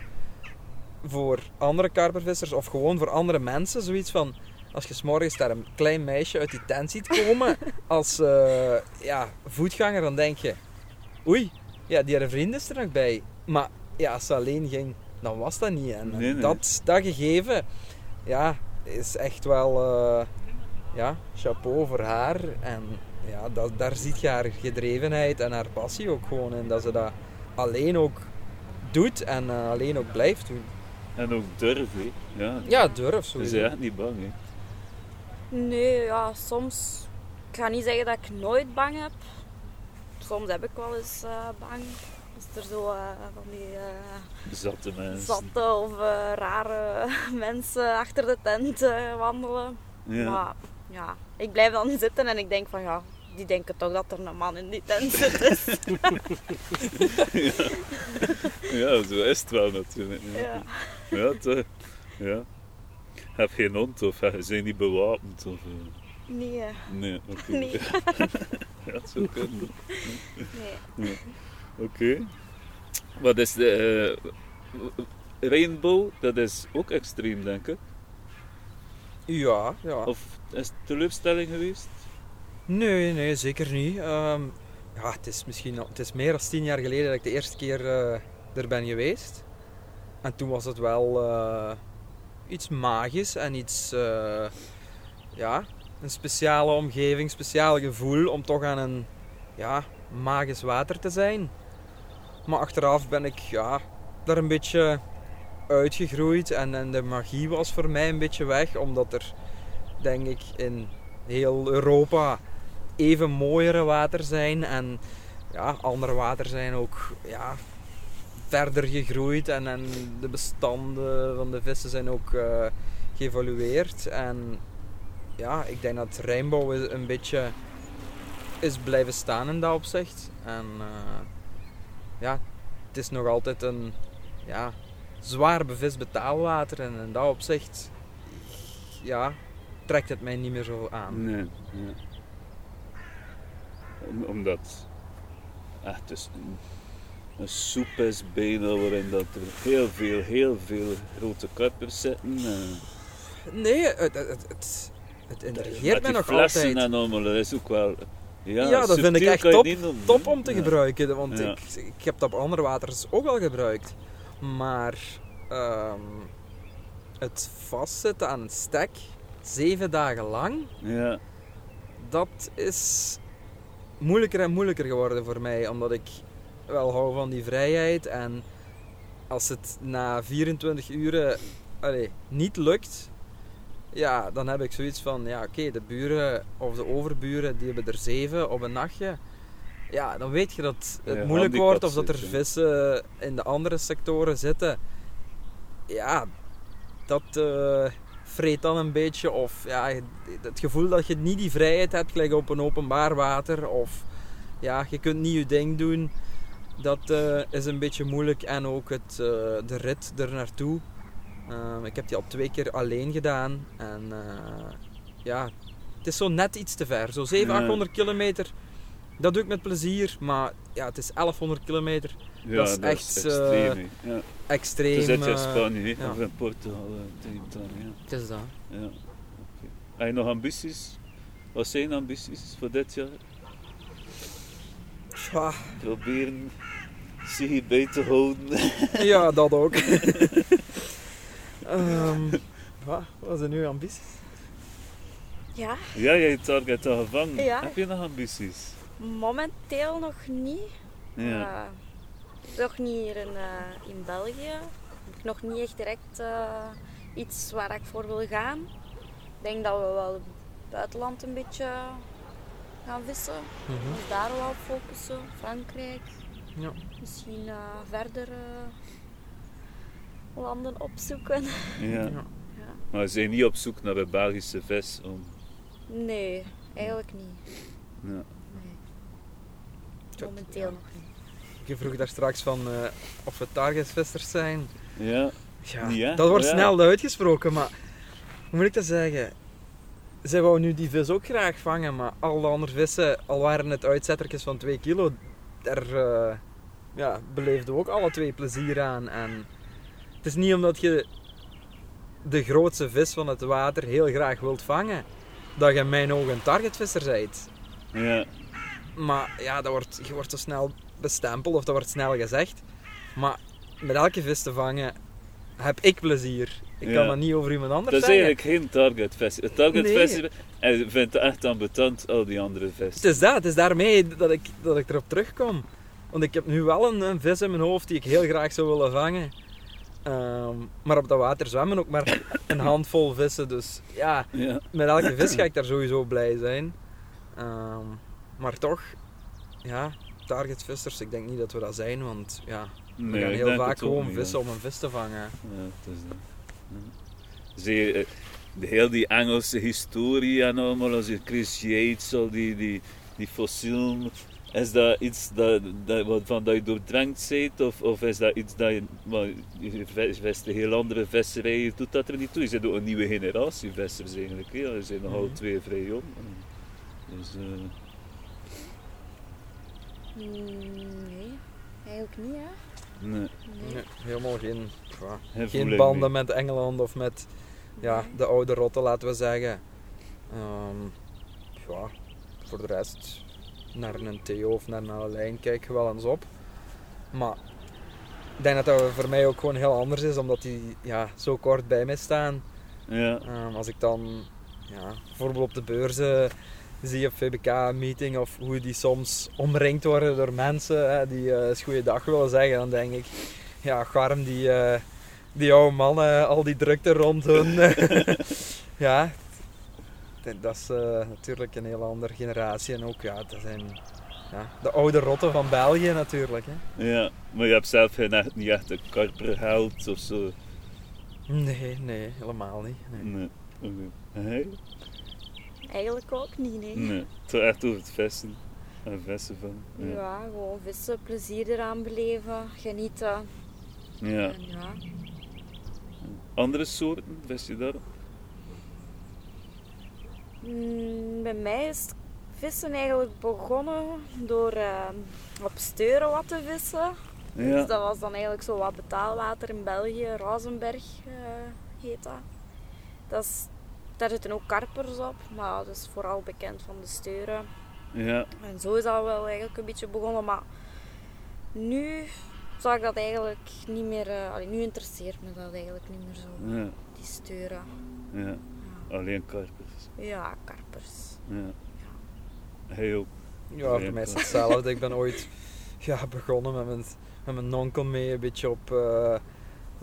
voor andere karpervissers of gewoon voor andere mensen zoiets van... Als je 's morgens daar een klein meisje uit die tent ziet komen als eh, ja, voetganger, dan denk je... Oei, ja, die haar vriend is er nog bij. Maar ja, als ze alleen ging, dan was dat niet. En Nee, nee. Dat, dat gegeven, ja, is echt wel... eh, ja, chapeau voor haar. En ja, dat, daar ziet je haar gedrevenheid en haar passie ook gewoon in. Dat ze dat alleen ook doet en eh, alleen ook blijft doen. en ook durf, hè. Ja. Ja, durf Ze sowieso. zijn echt niet bang, hè. nee, ja, soms, ik ga niet zeggen dat ik nooit bang heb. Soms heb ik wel eens eh, bang. Als er zo eh, van die eh, Zatte mensen. zatte of rare mensen achter de tent eh, wandelen. Ja. Maar ja, ik blijf dan zitten en ik denk van ja, die denken toch dat er een man in die tent zit. Dus, ja, zo is het wel natuurlijk. Ja, ja. ja. Heb geen hond of eh, zijn niet bewapend? Of, eh, Nee, eh, Nee, oké. Nee. ja, het zou kunnen. nee. Oké. Wat is de... eh, rainbow, dat is ook extreem, denk ik. Ja, ja. Of is het teleurstelling geweest? Nee, nee, zeker niet. Ehm, ja, het is misschien het is meer dan tien jaar geleden dat ik de eerste keer eh, er ben geweest. En toen was het wel eh, iets magisch en iets, eh, ja, een speciale omgeving, speciaal gevoel om toch aan een, ja, magisch water te zijn. Maar achteraf ben ik, ja, daar een beetje uitgegroeid en, en de magie was voor mij een beetje weg, omdat er, denk ik, in heel Europa even mooiere water zijn. En ja, andere water zijn ook ja, verder gegroeid. En, en de bestanden van de vissen zijn ook eh, geëvolueerd. En ja, ik denk dat Rijnbouw is een beetje is blijven staan in dat opzicht. En eh, ja, het is nog altijd een ja, zwaar bevist betaalwater. En in dat opzicht ja, trekt het mij niet meer zo aan. Nee. Om- omdat ah, het is een, een soep is bijna waarin dat er heel veel, heel veel grote karpers zitten. eh, Nee, het, het, het, het, intrigeert mij nog altijd. en allemaal, dat is ook wel... Ja, Ja, dat vind ik echt top, om te Ja. gebruiken, want Ja. ik, ik heb dat op andere waters ook al gebruikt. Maar ehm, het vastzitten aan een stek, zeven dagen lang, Ja, dat is moeilijker en moeilijker geworden voor mij. Omdat ik wel hou van die vrijheid. En als het na 24 uur allee, niet lukt, ja, dan heb ik zoiets van: ja, oké, de buren of de overburen die hebben er zeven op een nachtje. Ja, dan weet je dat het Ja, moeilijk wordt of dat er vissen in de andere sectoren zitten. Ja, dat eh, vreet dan een beetje. Of ja, het gevoel dat je niet die vrijheid hebt, gelijk op een openbaar water. Of ja, je kunt niet je ding doen. Dat eh, is een beetje moeilijk. En ook het, eh, de rit er naartoe. Ehm, ik heb die al twee keer alleen gedaan. En eh, ja, het is zo net iets te ver. Zo 700, Ja. 800 kilometer. Dat doe ik met plezier. Maar ja, het is 1100 kilometer. Ja Dat is dat echt, is eh, extreem. hè. ja. Extreem. Zit je in eh, Spanje hè, ja. of in Portugal. eh, tegen dan, ja. Het is dat. Ja, oké. Heb je nog ambities? Wat zijn ambities voor dit jaar? Ja, Proberen zich bij te houden. ja dat ook. Ehm, wat, wat zijn uw ambities? Ja, ja, jij hebt target al gevangen. Ja. Heb je nog ambities? momenteel nog niet. Ja. Eh, nog niet hier in, eh, in België. Heb ik nog niet echt direct eh, iets waar ik voor wil gaan. Ik denk dat we wel het buitenland een beetje gaan vissen. Ons daar wel op focussen. Frankrijk. Ja. Misschien eh, verder eh, landen opzoeken. ja. Ja. Ja. Maar we zijn niet op zoek naar een Belgische vis. Om... Nee, eigenlijk niet. Ja. Nee. Momenteel nog niet. Je vroeg daar straks van eh, of we targetvissers zijn. Ja. Ja, dat wordt Ja. snel uitgesproken, maar hoe moet ik dat zeggen? Zij wou nu die vis ook graag vangen, maar al de andere vissen, al waren het uitzettertjes van 2 kilo, daar eh, ja, beleefden we ook alle twee plezier aan. En het is niet omdat je de grootste vis van het water heel graag wilt vangen, dat je in mijn ogen een targetvisser bent. Ja. Maar ja, dat wordt, je wordt zo snel bestempeld of dat wordt snel gezegd. Maar met elke vis te vangen heb ik plezier. Ik Ja. kan dat niet over iemand anders Dat is zeggen. eigenlijk geen target. Een target Nee. is- je vindt het echt ambetant, al die andere vis. Het is dat, het is daarmee dat ik, dat ik erop terugkom. Want ik heb nu wel een, een vis in mijn hoofd die ik heel graag zou willen vangen. Ehm, maar op dat water zwemmen ook maar een handvol vissen. Dus ja, Ja. met elke vis ga ik daar sowieso blij zijn. Ehm, maar toch, ja, targetvissers. Ik denk niet dat we dat zijn, want ja, we Nee, gaan heel vaak gewoon niet, vissen ja. om een vis te vangen. Ja, het is dat. Ja. Zeer, eh, de heel die Engelse historie en allemaal, als je Chris Yates, al die, die, die fossielen, is dat iets dat, dat, waarvan dat je doordrenkt bent, of, of is dat iets dat je, maar je vist een heel andere visserij, je doet dat er niet toe. Je zit ook een nieuwe generatie vissers eigenlijk, hè. je zijn nog al Mhm. twee vrij jong. Dus, eh, Nee, eigenlijk niet, hè? nee, Nee. Nee, helemaal geen, ja, geen banden mee. met Engeland of met ja, Nee. de oude rotten, laten we zeggen. Ehm, ja, voor de rest, naar een Theo of naar een Alain kijk je wel eens op. Maar ik denk dat dat voor mij ook gewoon heel anders is, omdat die ja, zo kort bij mij staan. Ja, Ehm, als ik dan ja, bijvoorbeeld op de beurzen zie op VBK-meeting of hoe die soms omringd worden door mensen hè, die eh eens goeiedag willen zeggen, dan denk ik, ja, garm die, eh, die oude mannen, al die drukte rond hun. ja, dat- is eh, natuurlijk een heel andere generatie en ook, ja, dat zijn ja, de oude rotten van België natuurlijk. Hè. ja, maar je hebt zelf geen echt, niet echt een karperheld of zo. Nee, nee, helemaal niet. Nee. Nee. Hey? Eigenlijk ook niet, nee. Nee, het echt over het vissen. En vissen van. Ja. Ja. gewoon vissen, plezier eraan beleven, genieten. ja. En ja. Andere soorten, vis je daar? Mm, bij mij is het vissen eigenlijk begonnen door eh, op steuren wat te vissen. Dus Ja. dat was dan eigenlijk zo wat betaalwater in België, Rozenberg eh, heet dat. dat is, daar zitten ook karpers op, maar dat is vooral bekend van de steuren. Ja. En zo is dat wel eigenlijk een beetje begonnen, maar nu zou ik dat eigenlijk niet meer... eh, allee, nu interesseert me dat eigenlijk niet meer zo, Ja. die steuren. Ja. Alleen karpers. Ja, karpers. Ja. Ook. Ja, voor mij is het hetzelfde. Ik ben ooit ja, begonnen met mijn, met mijn onkel mee, een beetje op eh,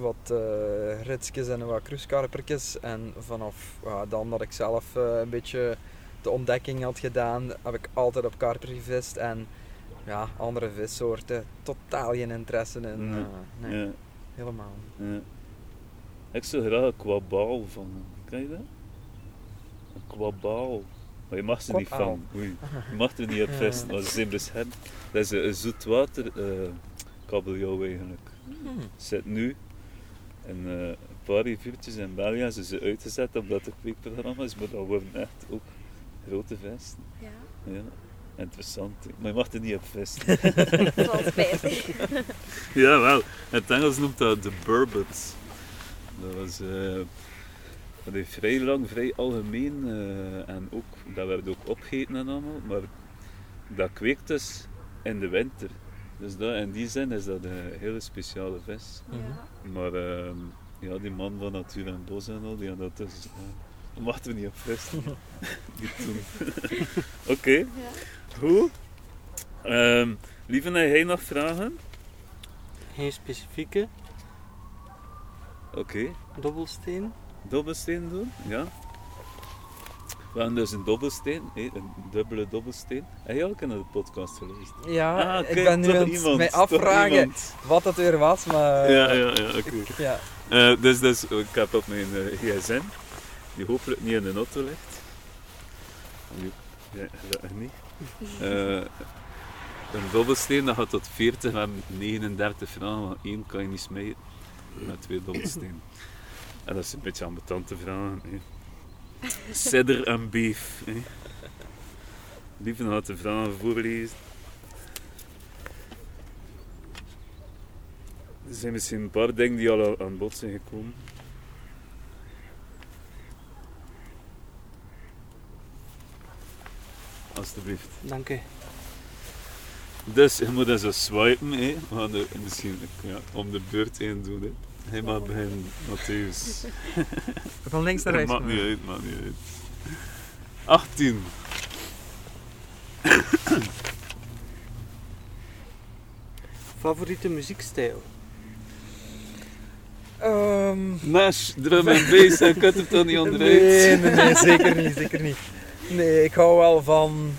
wat eh ritsjes en wat kruiskarpertjes. En vanaf ja, dan dat ik zelf eh, een beetje de ontdekking had gedaan, heb ik altijd op karper gevist. En ja, andere vissoorten, totaal geen interesse in. Nee. eh, nee, Ja. helemaal niet. Ja. Ik zou graag een kwabaal van. Ken je dat? Een kwabaal. Maar je mag ze niet van. Oei. Je mag er niet op vissen, maar ze zijn beschermd. Dat is een, zoetwater kabeljauw eigenlijk. Hmm. zit nu in eh, een paar riviertjes in België hebben ze ze uitgezet omdat het kweekprogramma is, maar dat worden echt ook grote vesten. Ja, Ja, interessant. Maar je mag er niet op is wel spijtig. ja, wel. In het Engels noemt dat de burbot. Dat was eh, dat is vrij lang, vrij algemeen eh, en ook, dat werd ook opgegeten en allemaal, maar dat kweekt dus in de winter. Dus dat, in die zin is dat een hele speciale vis. Ja. Maar ehm, ja, die man van Natuur en Bos en al, die had dat dus... dat mag er niet op doen. Oké, Ja. goed. Ehm lieve, heb jij nog vragen? Geen specifieke Oké, dobbelsteen. dobbelsteen doen? Ja. We hebben dus een dobbelsteen, een dubbele dobbelsteen. Heb je ook in de podcast geluisterd? Ja, Ah, ik ben nu aan iemand, mij afvragen wat dat weer was, maar... Ja, ja, ja, oké. ja. Eh, dus, dus ik heb op mijn eh, gsm, die hopelijk niet in de auto ligt. Ja, gelukkig niet. Eh, een dobbelsteen dat gaat tot 40 en 39 vragen, want één kan je niet smijten met twee dobbelstenen. En dat is een beetje ambetante vragen. Hè. Sidder en beef. Hè. Lieve gaat de vragen voorlezen. Er zijn misschien een paar dingen die al aan bod zijn gekomen. Alsjeblieft. Dank u. Dus je moet eens zo swipen, hè. We gaan er misschien ja, om de beurt heen doen. Hè. Hij mag beginnen, Matthäus. Van links naar rechts. maakt niet uit, maakt niet uit. 18. Favoriete muziekstijl? Ehm, Nash, drum en bass, het toch niet onderuit? Nee, nee, nee, zeker niet, zeker niet. Nee, ik hou wel van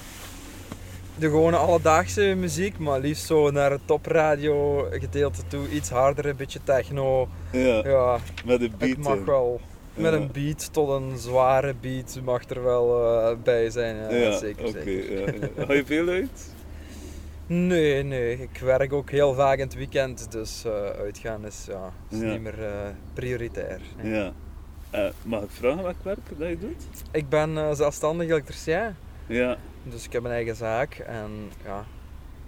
de gewone alledaagse muziek, maar liefst zo naar het topradio gedeelte toe. Iets harder, een beetje techno. Ja, Ja, met een beat. het mag in. wel. Met Ja. een beat tot een zware beat mag er wel eh, bij zijn. Ja, Ja, zeker, zeker. ja, ja. Ga je veel uit? Nee, nee. Ik werk ook heel vaak in het weekend, dus eh, uitgaan is, ja, is niet meer eh, prioritair. Ja. Mag ik vragen welk werk dat je doet? Ik ben zelfstandig elektricien, Ja, dus ik heb een eigen zaak en ja,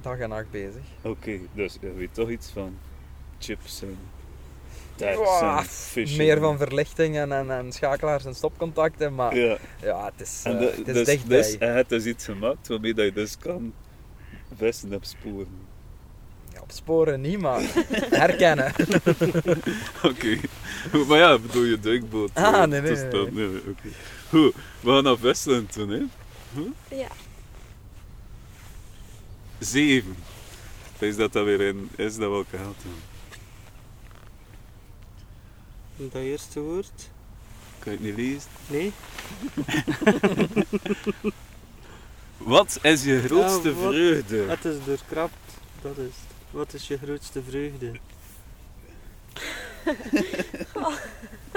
dag en nacht bezig. oké. Dus je weet toch iets van chips en tags en phishing. Meer van verlichting en, en, schakelaars en stopcontacten, maar ja, Ja. het is, En eh, het is dus, dichtbij. dus hij heeft dus iets gemaakt waarmee dat je dus kan vissen op sporen. Ja, op sporen niet, maar herkennen. Oké. Maar ja, bedoel je duikboot? Ah, eh, nee, nee, nee. nee, oké. Goed, we gaan naar Westland toen, hè? Ja. Zeven. Is dat dat weer in, is dat welke geld dan? Dat eerste woord? Kan je het niet lezen? Nee? Wat is je grootste Ja, wat- vreugde? Het is doorkrapt. Dat is het. Wat is je grootste vreugde?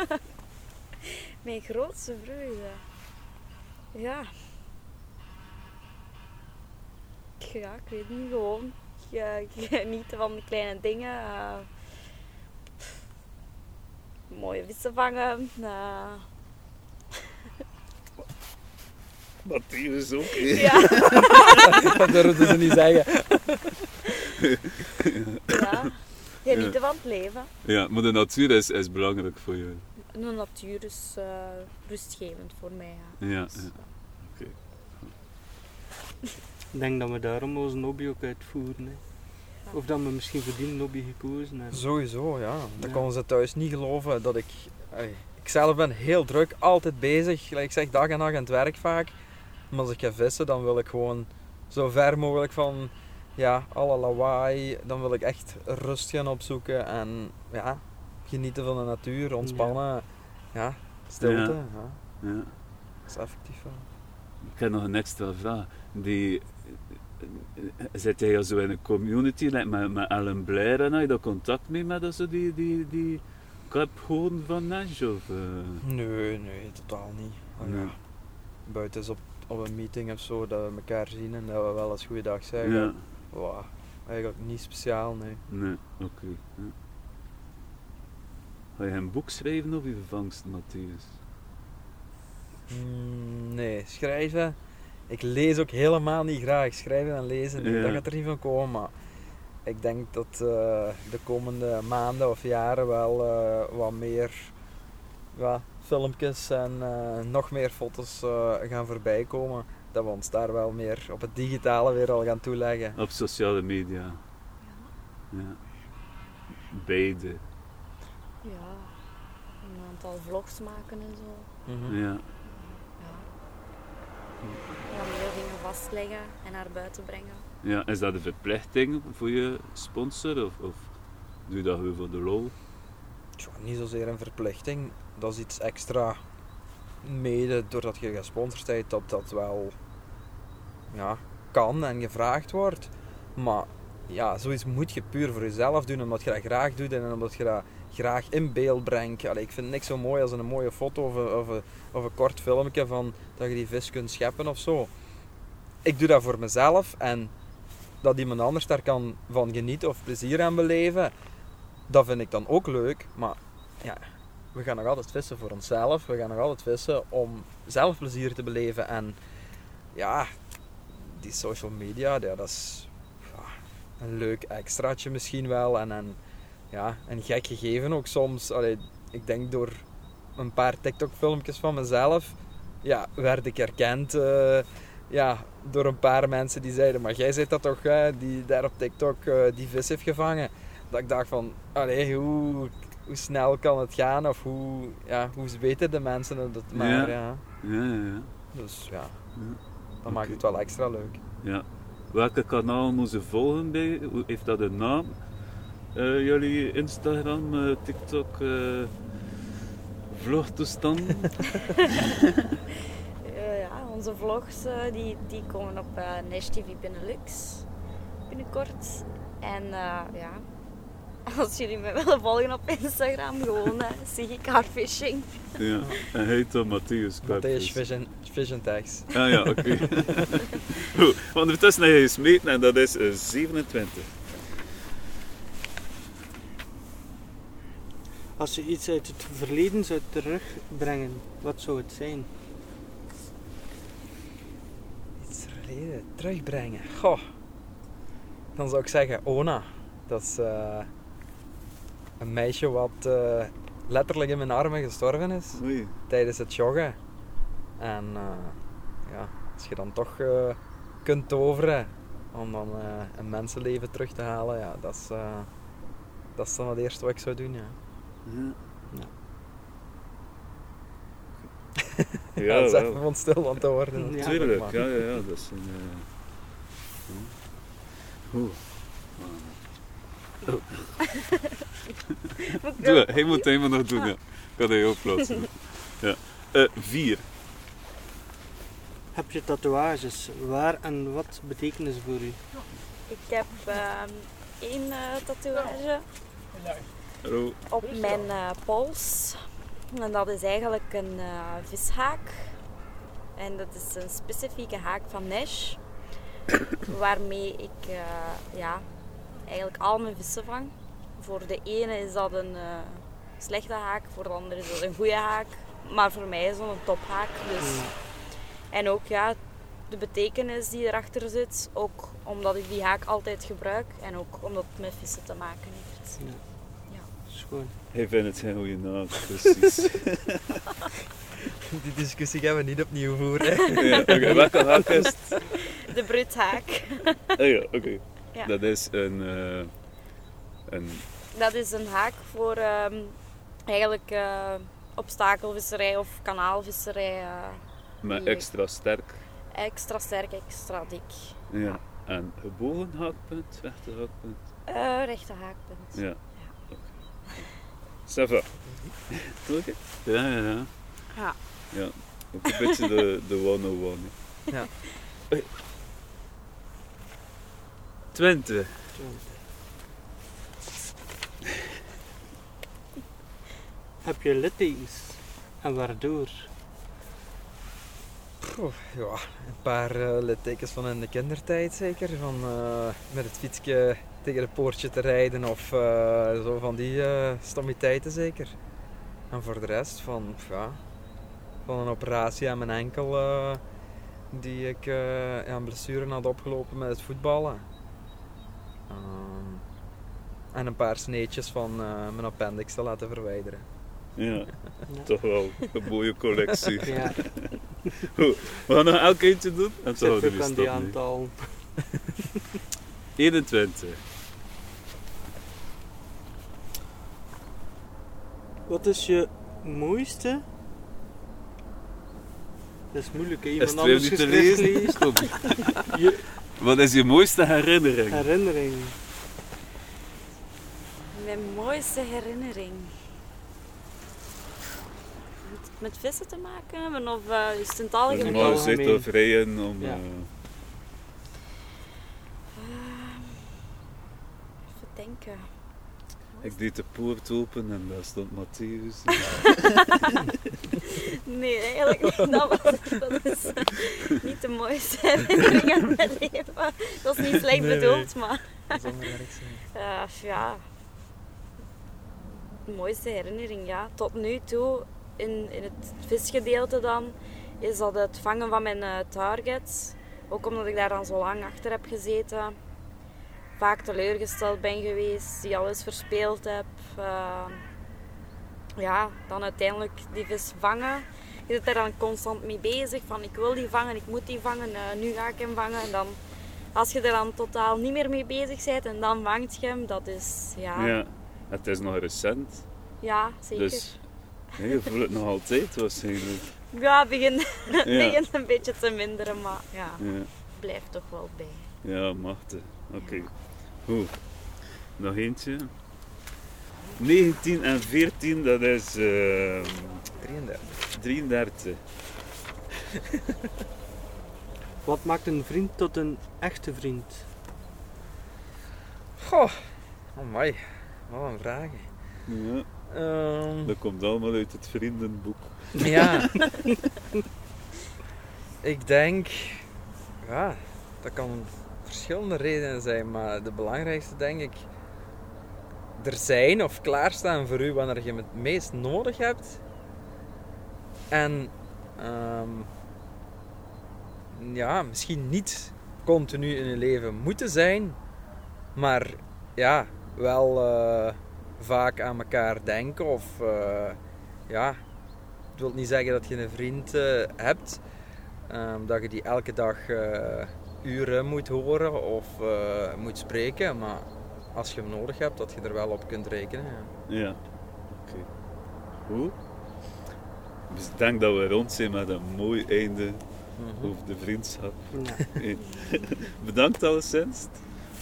Mijn grootste vreugde. Ja. Ja, ik weet niet, gewoon ge- genieten van de kleine dingen. eh, mooie vissen vangen. eh, Matthias ook. ja, dat durfden ze niet zeggen. ja, genieten van het leven. Ja, maar de natuur is, is belangrijk voor je. De natuur is eh, rustgevend voor mij. Ja. Ja, Dus, ja. oké. Ik denk dat we daarom onze hobby ook uitvoeren. Hè. Of dat we misschien voor die hobby gekozen hebben. Sowieso, ja. Dat Ja. konden ze thuis niet geloven dat ik... ey, ik zelf ben heel druk, altijd bezig. Like ik zeg, dag en nacht aan het werk vaak. Maar als ik ga vissen, dan wil ik gewoon zo ver mogelijk van ja, alle lawaai. Dan wil ik echt rust gaan opzoeken en ja, genieten van de natuur, ontspannen. Ja, stilte. Ja. Ja. Ja. dat is effectief wel. Ik heb nog een extra vraag. Die, zit jij zo in een community like met, met Ellen Blair en heb je daar contact mee met zo die, die, die kaphoorn van Nash? Of, eh? Nee, nee, totaal niet. Nee. ja, buiten is op, op een meeting of zo dat we elkaar zien en dat we wel eens goeiedag zeggen. Ja, Wow, eigenlijk niet speciaal, nee. nee, oké. ja. Ga je een boek schrijven over je vangst, Matthias? Mm, nee, schrijven. Ik lees ook helemaal niet graag. Schrijven en lezen, Ja. dat gaat er niet van komen. Maar ik denk dat eh, de komende maanden of jaren wel eh, wat meer ja, filmpjes en eh, nog meer foto's eh, gaan voorbij komen. Dat we ons daar wel meer op het digitale weer al gaan toeleggen. Op sociale media. Ja. Beide. Ja, een aantal vlogs maken en zo. Mhm. Ja. En dan meer dingen vastleggen en naar buiten brengen. ja. Is dat een verplichting voor je sponsor? Of, of doe je dat gewoon voor de lol? Tja, niet zozeer een verplichting. Dat is iets extra. Mede doordat je gesponsord bent, dat dat wel ja, kan en gevraagd wordt. Maar ja, zoiets moet je puur voor jezelf doen, omdat je dat graag doet en omdat je dat graag in beeld. Allee, ik vind niks zo mooi als een mooie foto of een, of of een kort filmpje van dat je die vis kunt scheppen of zo. Ik doe dat voor mezelf en dat iemand anders daar kan van genieten of plezier aan beleven, dat vind ik dan ook leuk. Maar ja, we gaan nog altijd vissen voor onszelf. We gaan nog altijd vissen om zelf plezier te beleven. En ja, die social media, dat is een leuk extraatje misschien wel. En een, ja, een gek gegeven ook soms. Allee, ik denk door een paar TikTok-filmpjes van mezelf, ja, werd ik herkend. eh, ja, door een paar mensen die zeiden, maar jij zit dat toch, hè, die daar op TikTok eh, die vis heeft gevangen. Dat ik dacht van, allee, hoe, hoe snel kan het gaan? Of hoe, ja, hoe weten de mensen het maar, Ja. ja. Ja, ja. Dus ja, dat maakt het wel extra leuk. Ja. Welke kanaal moeten ze volgen bij? Hoe- Heeft dat een naam? Eh, jullie Instagram, eh, TikTok, eh vlogtoestanden? Eh, ja, onze vlogs eh, die, die komen op uh, Nash TV Benelux binnenkort. En uh, ja, als jullie me willen volgen op Instagram, gewoon uh, Siggy Carfishing. Ja, en hij heet dan Matthias Matthias Vision, Vision Tags. Ah ja, oké. Okay. Goed, ondertussen heb je gesmeten en dat is 27. Als je iets uit het verleden zou terugbrengen, wat zou het zijn? Iets verleden terugbrengen? Goh. Dan zou ik zeggen Ona. Dat is uh, een meisje wat uh, letterlijk in mijn armen gestorven is. Oei. Tijdens het joggen. En uh, ja, als je dan toch kunt toveren om dan een mensenleven terug te halen, ja, dat is, dat is dan het eerste wat ik zou doen. Ja. Ja. Ja, ja, dat is even van stil aan te worden. Ja, Tuurlijk, ja, ja, ja, dat is een... Uh... Oeh. Oh. Doe dat, hij moet het helemaal nog doen, ja. Ik ga hij oplossen. Ja. Uh, vier. Heb je tatoeages? Waar en wat betekenen ze voor u? Ik heb uh, één uh, tatoeage op mijn uh, pols. En dat is eigenlijk een uh, vishaak. En dat is een specifieke haak van Nash. waarmee ik uh, ja, eigenlijk al mijn vissen vang. Voor de ene is dat een slechte haak, voor de andere is dat een goede haak. Maar voor mij is dat een tophaak. Dus. Mm. En ook ja, de betekenis die erachter zit. Ook omdat ik die haak altijd gebruik. En ook omdat het met vissen te maken heeft. Ja gewoon. Hij vindt het geen goede naam, precies. Die discussie gaan we niet opnieuw voeren. ja, okay. Welke haak is het? De bruthaak. oh ja, oké. Okay. Ja. Dat is een, uh, een... Dat is een haak voor um, eigenlijk uh, obstakelvisserij of kanaalvisserij. Uh, maar extra sterk? Extra sterk, extra dik. Ja. En gebogen haakpunt, rechte haakpunt? rechte haakpunt. Ja. Ça va. Oké? Ja, ja, ja. Ja. Ja, ook een beetje de, de 101. Ja. Oei. Twente. Heb je littekens? En waardoor? Oh, ja, een paar uh, littekens van in de kindertijd zeker. Van uh, met het fietsje tegen het poortje te rijden of uh, zo van die uh, stommiteiten zeker. En voor de rest van, ja, van een operatie aan mijn enkel uh, die ik ja, een blessure had opgelopen met het voetballen. Ehm, en een paar sneetjes van mijn appendix te laten verwijderen. Ja, ja. toch wel een mooie collectie. Ja. Goed, we gaan nog elk eentje doen en zo houden we aantal. 21. Wat is je mooiste? Dat is moeilijk, hè? Iemand anders te lezen. je... Wat is je mooiste herinnering? Herinnering. Mijn mooiste herinnering. Met vissen te maken hebben of uh, is het in het algemeen? Normaal zitten of rijden om... Ja. Uh... Uh, even denken. Ik deed de poort open en daar stond Matthäus. nee, eigenlijk niet. Dat, was, dat is uh, niet de mooiste herinnering aan mijn leven. Dat is niet slecht nee, bedoeld, nee. maar... Uh, ja... De mooiste herinnering, ja. Tot nu toe, in, in het visgedeelte dan, is dat het vangen van mijn uh, targets. Ook omdat ik daar dan zo lang achter heb gezeten vaak teleurgesteld ben geweest, die alles verspeeld heb. Uh, ja, dan uiteindelijk die vis vangen. Je zit er dan constant mee bezig van ik wil die vangen, ik moet die vangen, uh, nu ga ik hem vangen. En dan, als je er dan totaal niet meer mee bezig bent en dan vangt je hem, dat is ja... Ja, het is nog recent. Ja, zeker. Dus nee, je voelt het nog altijd waarschijnlijk. Ja, het begint, ja. begint een beetje te minderen, maar ja, ja. blijft toch wel bij. Ja, machtig. Oké. Okay. Goed. Nog eentje. 19 en 14, dat is... Uh, 33. 33. Wat maakt een vriend tot een echte vriend? Goh, amai. Wat een vraag. Ja, Ehm, dat komt allemaal uit het vriendenboek. ja. ik denk... Ja, dat kan verschillende redenen zijn, maar de belangrijkste denk ik... Er zijn of klaarstaan voor u wanneer je het meest nodig hebt. En... ehm, ja, misschien niet continu in je leven moeten zijn, maar ja, wel eh, vaak aan elkaar denken. Of eh, ja, het wil niet zeggen dat je een vriend eh, hebt, ehm, dat je die elke dag uren moet horen of eh, moet spreken, maar als je hem nodig hebt, dat je er wel op kunt rekenen. Ja. Ja. Oké. Goed. Dus ik denk dat we rond zijn met een mooi einde Mhm. over de vriendschap. Ja. Bedankt alleszins.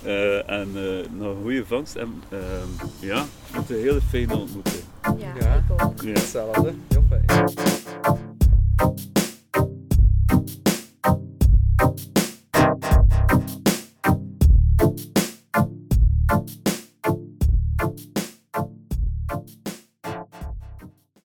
Eh en eh, nog een goede vangst. En ehm, ja, ik vond het een hele fijne ontmoeting. Ja, Ja. ik ook. Ja. Hetzelfde, heel fijn.